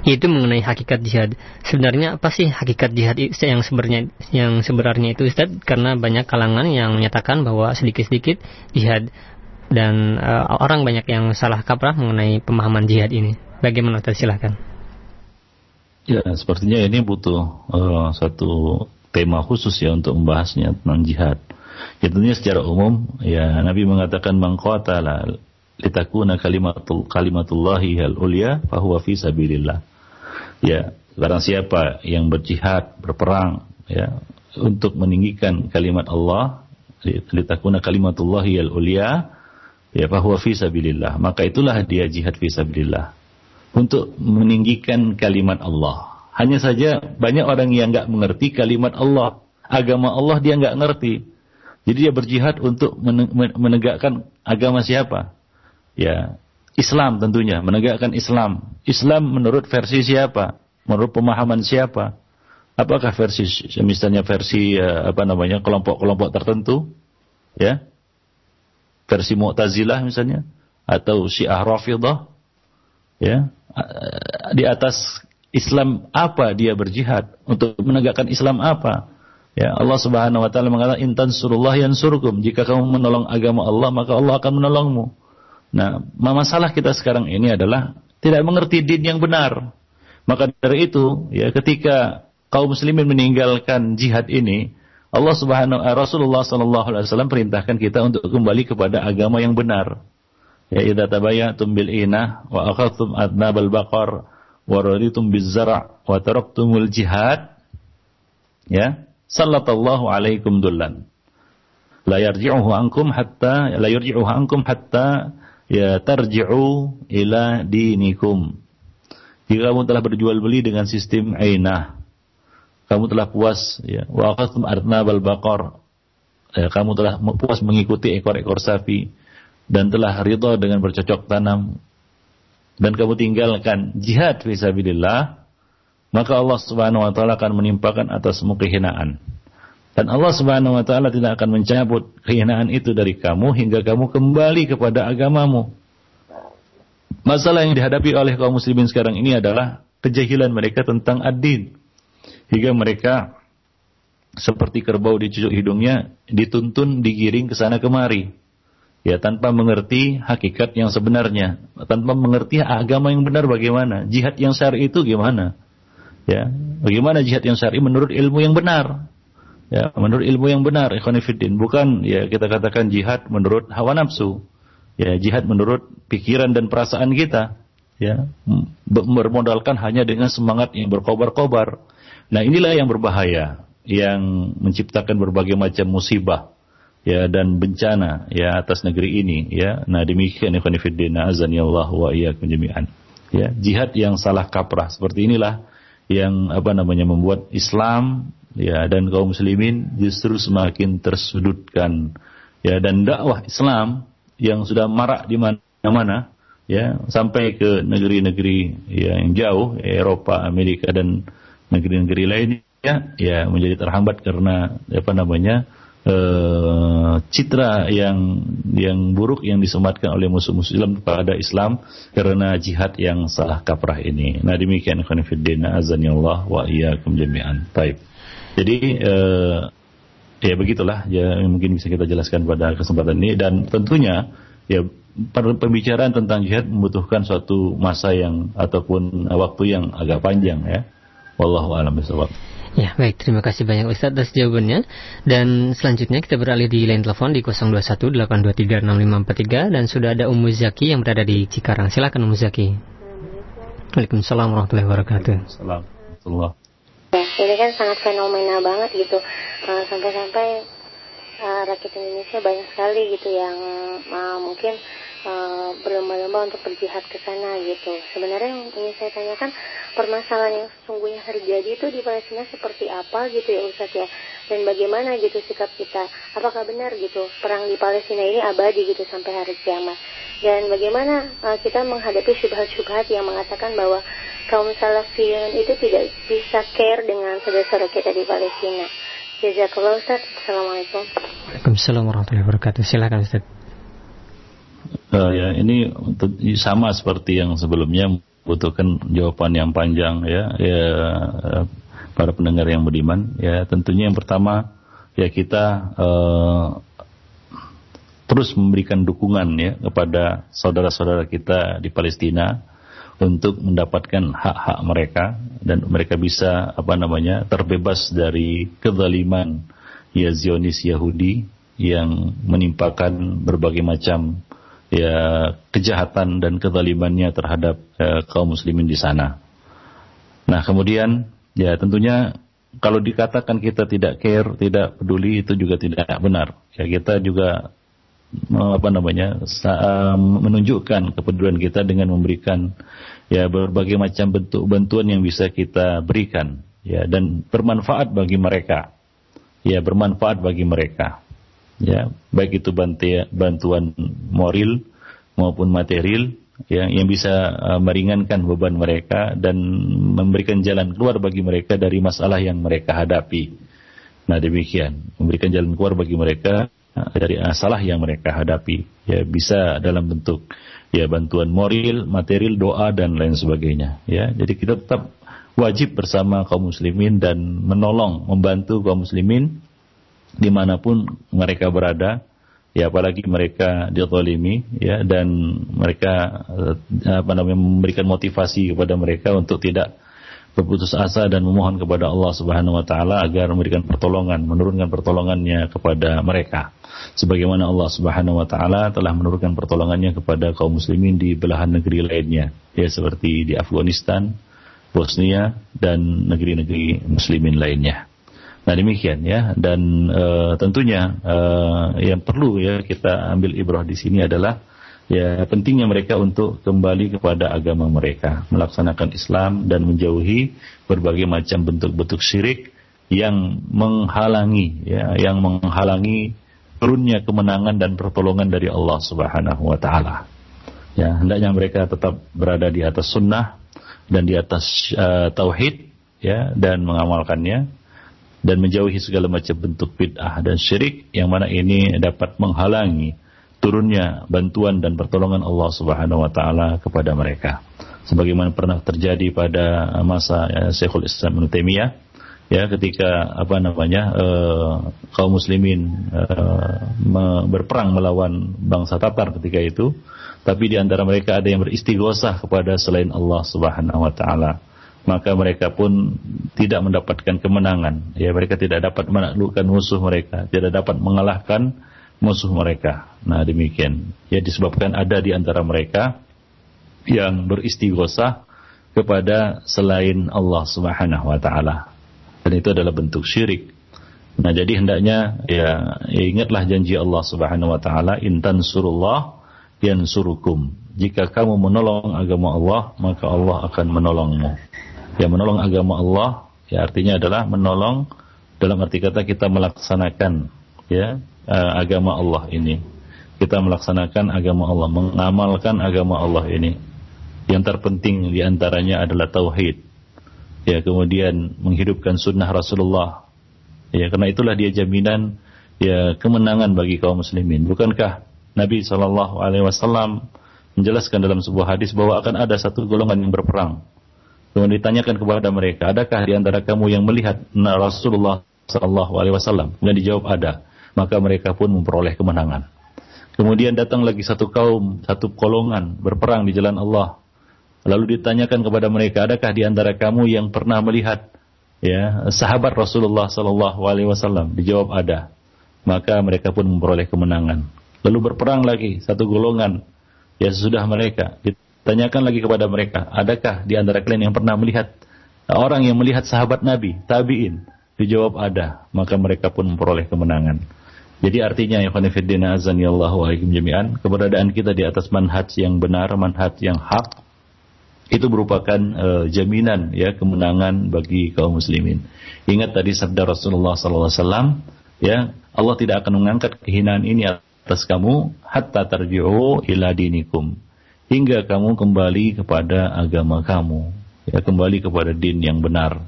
yaitu mengenai hakikat jihad. Sebenarnya apa sih hakikat jihad yang sebenarnya yang sebenarnya itu Ustaz? Karena banyak kalangan yang menyatakan bahwa sedikit-sedikit jihad dan uh, orang banyak yang salah kaprah mengenai pemahaman jihad ini. Bagaimana Ustaz silakan. Ya, sepertinya ini butuh uh, satu tema khusus ya untuk membahasnya tentang jihad. Ya tentunya secara umum ya Nabi mengatakan mengqatala litakuna kalimatul kalimatullahi al ulya fahuwa fi sabilillah. Ya, barang siapa yang berjihad, berperang ya untuk meninggikan kalimat Allah litakuna kalimatullahi al ulya ya fahuwa fi sabilillah. Maka itulah dia jihad fi sabilillah. Untuk meninggikan kalimat Allah hanya saja banyak orang yang nggak mengerti kalimat Allah, agama Allah dia nggak ngerti. Jadi dia berjihad untuk menegakkan agama siapa? Ya, Islam tentunya, menegakkan Islam. Islam menurut versi siapa? Menurut pemahaman siapa? Apakah versi misalnya versi eh, apa namanya kelompok-kelompok tertentu? Ya. Versi Mu'tazilah misalnya atau Syiah Rafidhah? Ya. Di atas Islam apa dia berjihad? Untuk menegakkan Islam apa? Ya Allah Subhanahu wa taala mengatakan intan surullah yansurkum. Jika kamu menolong agama Allah maka Allah akan menolongmu. Nah masalah kita sekarang ini adalah tidak mengerti din yang benar. Maka dari itu ya ketika kaum muslimin meninggalkan jihad ini Allah Subhanahu wa Rasulullah sallallahu alaihi wasallam perintahkan kita untuk kembali kepada agama yang benar. Ya idza tabayyatum bil inah wa akhadtum adnabal baqar waraditum bizzara' wa taraktumul jihad. Ya. Sallallahu alaikum dullan. La yarji'uhu ankum hatta la yarji'uhu ankum hatta ya tarji'u ila dinikum. Jika kamu telah berjual beli dengan sistem ainah kamu telah puas ya. Wa aqastum arnabal baqar. Ya, kamu telah puas mengikuti ekor-ekor sapi dan telah ridha dengan bercocok tanam dan kamu tinggalkan jihad fisabilillah, maka Allah Subhanahu wa taala akan menimpakan atasmu kehinaan. Dan Allah Subhanahu wa taala tidak akan mencabut kehinaan itu dari kamu hingga kamu kembali kepada agamamu. Masalah yang dihadapi oleh kaum muslimin sekarang ini adalah kejahilan mereka tentang ad-din. Hingga mereka seperti kerbau dicucuk hidungnya dituntun digiring ke sana kemari ya tanpa mengerti hakikat yang sebenarnya, tanpa mengerti agama yang benar bagaimana, jihad yang syar'i itu gimana? Ya, bagaimana jihad yang syar'i menurut ilmu yang benar? Ya, menurut ilmu yang benar, ikhwanifiddin, bukan ya kita katakan jihad menurut hawa nafsu. Ya, jihad menurut pikiran dan perasaan kita. Ya, bermodalkan hanya dengan semangat yang berkobar-kobar. Nah, inilah yang berbahaya, yang menciptakan berbagai macam musibah ya dan bencana ya atas negeri ini ya. Nah demikian ikhwan fillah azani Allah wa iyyakum jami'an. Ya jihad yang salah kaprah. Seperti inilah yang apa namanya membuat Islam ya dan kaum muslimin justru semakin tersudutkan. Ya dan dakwah Islam yang sudah marak di mana-mana ya sampai ke negeri-negeri ya, yang jauh ya, Eropa Amerika dan negeri-negeri lainnya ya menjadi terhambat karena apa namanya uh, citra yang yang buruk yang disematkan oleh musuh-musuh Islam kepada Islam karena jihad yang salah kaprah ini. Nah demikian khonifuddin azan Allah wa iyyakum jami'an. Baik. Jadi uh, ya begitulah ya mungkin bisa kita jelaskan pada kesempatan ini dan tentunya ya pembicaraan tentang jihad membutuhkan suatu masa yang ataupun waktu yang agak panjang ya. Wallahu a'lam bishawab. Ya, baik. Terima kasih banyak Ustaz atas jawabannya. Dan selanjutnya kita beralih di line telepon di 0218236543 dan sudah ada Ummu Zaki yang berada di Cikarang. Silakan Ummu Zaki. Waalaikumsalam warahmatullahi wabarakatuh. Assalamualaikum. Ya, ini kan sangat fenomenal banget gitu. Uh, sampai-sampai uh, rakyat Indonesia banyak sekali gitu yang uh, mungkin uh, berlomba-lomba untuk berjihad ke sana gitu. Sebenarnya yang ingin saya tanyakan permasalahan yang sesungguhnya terjadi itu di Palestina seperti apa gitu ya Ustaz ya? Dan bagaimana gitu sikap kita? Apakah benar gitu perang di Palestina ini abadi gitu sampai hari kiamat? Dan bagaimana uh, kita menghadapi syubhat-syubhat yang mengatakan bahwa kaum salafiyun itu tidak bisa care dengan saudara-saudara kita di Palestina? Jazakallah Ustaz. Assalamualaikum. Waalaikumsalam warahmatullahi wabarakatuh. Silakan Ustaz uh, ya. Ini sama seperti yang sebelumnya butuhkan jawaban yang panjang ya, ya para pendengar yang beriman ya. Tentunya yang pertama ya kita uh, terus memberikan dukungan ya kepada saudara-saudara kita di Palestina untuk mendapatkan hak-hak mereka dan mereka bisa apa namanya terbebas dari kezaliman ya Zionis Yahudi yang menimpakan berbagai macam ya kejahatan dan kezalimannya terhadap ya, kaum muslimin di sana. Nah, kemudian ya tentunya kalau dikatakan kita tidak care, tidak peduli itu juga tidak benar. Ya kita juga apa namanya menunjukkan kepedulian kita dengan memberikan ya berbagai macam bentuk bantuan yang bisa kita berikan ya dan bermanfaat bagi mereka ya bermanfaat bagi mereka ya baik itu bantuan moral maupun material ya yang bisa uh, meringankan beban mereka dan memberikan jalan keluar bagi mereka dari masalah yang mereka hadapi. Nah demikian memberikan jalan keluar bagi mereka uh, dari masalah yang mereka hadapi ya bisa dalam bentuk ya bantuan moral, material, doa dan lain sebagainya ya. Jadi kita tetap wajib bersama kaum muslimin dan menolong membantu kaum muslimin di mana pun mereka berada ya apalagi mereka ditolimi ya dan mereka eh, apa namanya memberikan motivasi kepada mereka untuk tidak berputus asa dan memohon kepada Allah Subhanahu wa taala agar memberikan pertolongan, menurunkan pertolongannya kepada mereka. Sebagaimana Allah Subhanahu wa taala telah menurunkan pertolongannya kepada kaum muslimin di belahan negeri lainnya, ya seperti di Afghanistan, Bosnia dan negeri-negeri muslimin lainnya. Nah demikian ya dan e, tentunya e, yang perlu ya kita ambil ibrah di sini adalah ya pentingnya mereka untuk kembali kepada agama mereka, melaksanakan Islam dan menjauhi berbagai macam bentuk-bentuk syirik yang menghalangi ya yang menghalangi turunnya kemenangan dan pertolongan dari Allah Subhanahu wa taala. Ya, hendaknya mereka tetap berada di atas sunnah dan di atas uh, tauhid ya dan mengamalkannya dan menjauhi segala macam bentuk bid'ah dan syirik yang mana ini dapat menghalangi turunnya bantuan dan pertolongan Allah Subhanahu wa taala kepada mereka. Sebagaimana pernah terjadi pada masa ya, Syekhul Islam Ibnu Taimiyah ya ketika apa namanya uh, kaum muslimin uh, berperang melawan bangsa Tatar ketika itu tapi di antara mereka ada yang beristighosah kepada selain Allah Subhanahu wa taala maka mereka pun tidak mendapatkan kemenangan. Ya, mereka tidak dapat menaklukkan musuh mereka, tidak dapat mengalahkan musuh mereka. Nah, demikian. Ya, disebabkan ada di antara mereka yang beristighosah kepada selain Allah Subhanahu wa taala. Dan itu adalah bentuk syirik. Nah, jadi hendaknya ya, ya ingatlah janji Allah Subhanahu wa taala, "Intan surullah yansurukum." Jika kamu menolong agama Allah, maka Allah akan menolongmu yang menolong agama Allah ya artinya adalah menolong dalam arti kata kita melaksanakan ya uh, agama Allah ini. Kita melaksanakan agama Allah mengamalkan agama Allah ini. Yang terpenting di antaranya adalah tauhid. Ya kemudian menghidupkan sunnah Rasulullah. Ya karena itulah dia jaminan ya kemenangan bagi kaum muslimin. Bukankah Nabi Shallallahu Alaihi Wasallam menjelaskan dalam sebuah hadis bahwa akan ada satu golongan yang berperang Kemudian ditanyakan kepada mereka, adakah di antara kamu yang melihat Rasulullah Sallallahu Alaihi Wasallam? Dijawab ada. Maka mereka pun memperoleh kemenangan. Kemudian datang lagi satu kaum, satu golongan berperang di jalan Allah. Lalu ditanyakan kepada mereka, adakah di antara kamu yang pernah melihat ya sahabat Rasulullah Sallallahu Alaihi Wasallam? Dijawab ada. Maka mereka pun memperoleh kemenangan. Lalu berperang lagi satu golongan ya sesudah mereka Tanyakan lagi kepada mereka, adakah di antara kalian yang pernah melihat orang yang melihat sahabat Nabi, tabi'in? Dijawab ada, maka mereka pun memperoleh kemenangan. Jadi artinya ya khonifuddin azan ya Allah wa jami'an, keberadaan kita di atas manhaj yang benar, manhaj yang hak, itu merupakan uh, jaminan ya kemenangan bagi kaum muslimin. Ingat tadi sabda Rasulullah SAW, ya Allah tidak akan mengangkat kehinaan ini atas kamu hatta tarji'u ila dinikum hingga kamu kembali kepada agama kamu, ya kembali kepada din yang benar,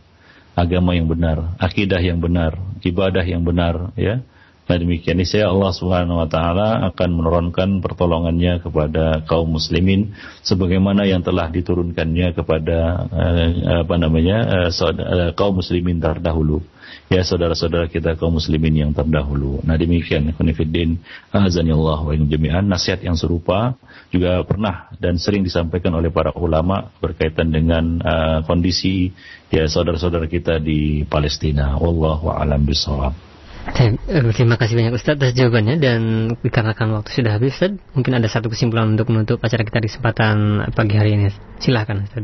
agama yang benar, akidah yang benar, ibadah yang benar, ya Nah demikian saya Allah Subhanahu wa taala akan menurunkan pertolongannya kepada kaum muslimin sebagaimana yang telah diturunkannya kepada uh, apa namanya uh, uh, kaum muslimin terdahulu. Ya saudara-saudara kita kaum muslimin yang terdahulu. Nah demikian Khonifuddin azanillah wa jami'an nasihat yang serupa juga pernah dan sering disampaikan oleh para ulama berkaitan dengan uh, kondisi ya saudara-saudara kita di Palestina. Wallahu a'lam bishawab. Eh, terima kasih banyak Ustaz atas jawabannya dan dikarenakan waktu sudah habis Ustaz, mungkin ada satu kesimpulan untuk menutup acara kita di kesempatan pagi hari ini. Silahkan Ustaz.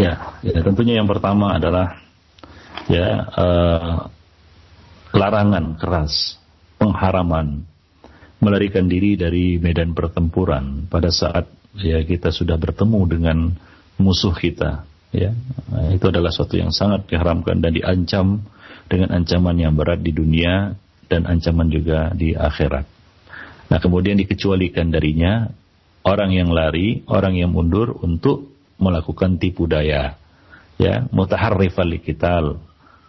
Ya, ya tentunya yang pertama adalah ya uh, larangan keras, pengharaman melarikan diri dari medan pertempuran pada saat ya kita sudah bertemu dengan musuh kita ya itu adalah suatu yang sangat diharamkan dan diancam dengan ancaman yang berat di dunia dan ancaman juga di akhirat. Nah, kemudian dikecualikan darinya orang yang lari, orang yang mundur untuk melakukan tipu daya. Ya, mutaharrifal likital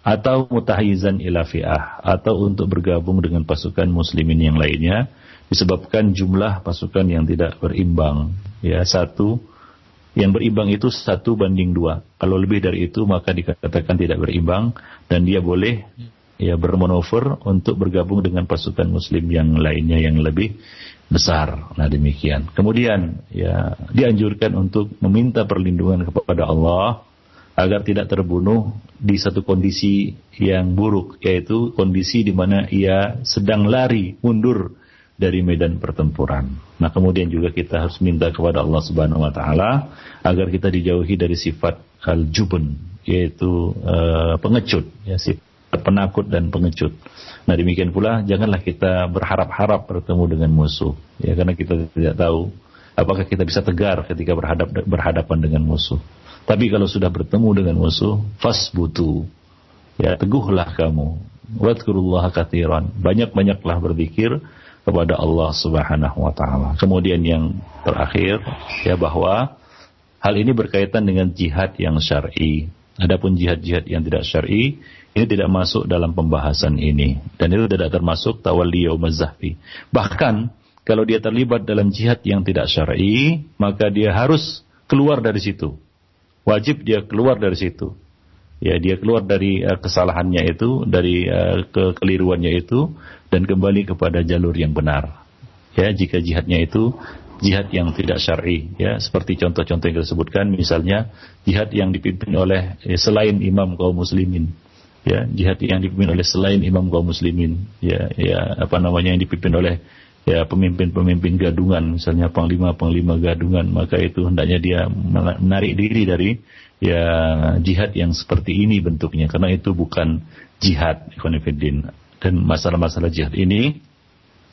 atau mutahizan ila fi'ah atau untuk bergabung dengan pasukan muslimin yang lainnya disebabkan jumlah pasukan yang tidak berimbang. Ya, satu yang berimbang itu satu banding dua. Kalau lebih dari itu maka dikatakan tidak berimbang dan dia boleh ya bermanuver untuk bergabung dengan pasukan muslim yang lainnya yang lebih besar. Nah demikian. Kemudian ya dianjurkan untuk meminta perlindungan kepada Allah agar tidak terbunuh di satu kondisi yang buruk yaitu kondisi di mana ia sedang lari mundur dari medan pertempuran. Nah, kemudian juga kita harus minta kepada Allah Subhanahu wa taala agar kita dijauhi dari sifat al-jubun, yaitu uh, pengecut, ya sifat penakut dan pengecut. Nah, demikian pula janganlah kita berharap-harap bertemu dengan musuh, ya karena kita tidak tahu apakah kita bisa tegar ketika berhadap berhadapan dengan musuh. Tapi kalau sudah bertemu dengan musuh, fasbutu. Ya, teguhlah kamu. Wadkurullaha katiran. Banyak-banyaklah berzikir kepada Allah Subhanahu wa taala. Kemudian yang terakhir ya bahwa hal ini berkaitan dengan jihad yang syar'i. Adapun jihad-jihad yang tidak syar'i ini tidak masuk dalam pembahasan ini dan itu tidak termasuk tawalli yaumazahfi. Bahkan kalau dia terlibat dalam jihad yang tidak syar'i, maka dia harus keluar dari situ. Wajib dia keluar dari situ ya dia keluar dari uh, kesalahannya itu, dari uh, kekeliruannya itu dan kembali kepada jalur yang benar. Ya, jika jihadnya itu jihad yang tidak syar'i, ya, seperti contoh-contoh yang disebutkan misalnya jihad yang dipimpin oleh ya, selain imam kaum muslimin. Ya, jihad yang dipimpin oleh selain imam kaum muslimin, ya, ya apa namanya yang dipimpin oleh ya pemimpin-pemimpin gadungan misalnya panglima-panglima gadungan maka itu hendaknya dia menarik diri dari ya jihad yang seperti ini bentuknya. Karena itu bukan jihad ikhwanifiddin dan masalah-masalah jihad ini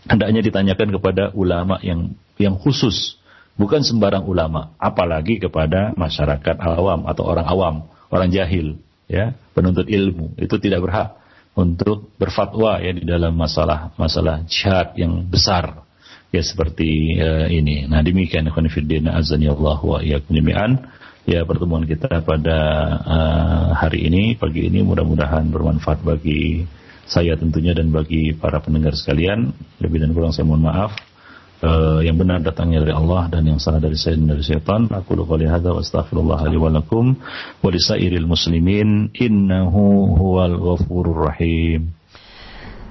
hendaknya ditanyakan kepada ulama yang yang khusus. Bukan sembarang ulama. Apalagi kepada masyarakat awam atau orang awam orang jahil ya penuntut ilmu. Itu tidak berhak untuk berfatwa ya di dalam masalah masalah jihad yang besar ya seperti uh, ini. Nah demikian ikhwan fillah. Azani Allah wa iyyakum jami'an ya pertemuan kita pada uh, hari ini pagi ini mudah-mudahan bermanfaat bagi saya tentunya dan bagi para pendengar sekalian. Lebih dan kurang saya mohon maaf. Uh, yang benar datangnya dari Allah dan yang salah dari saya dan dari syaitan. Aku lupa lihat wa astaghfirullah li wa lakum wa muslimin. Innahu huwal ghafurur rahim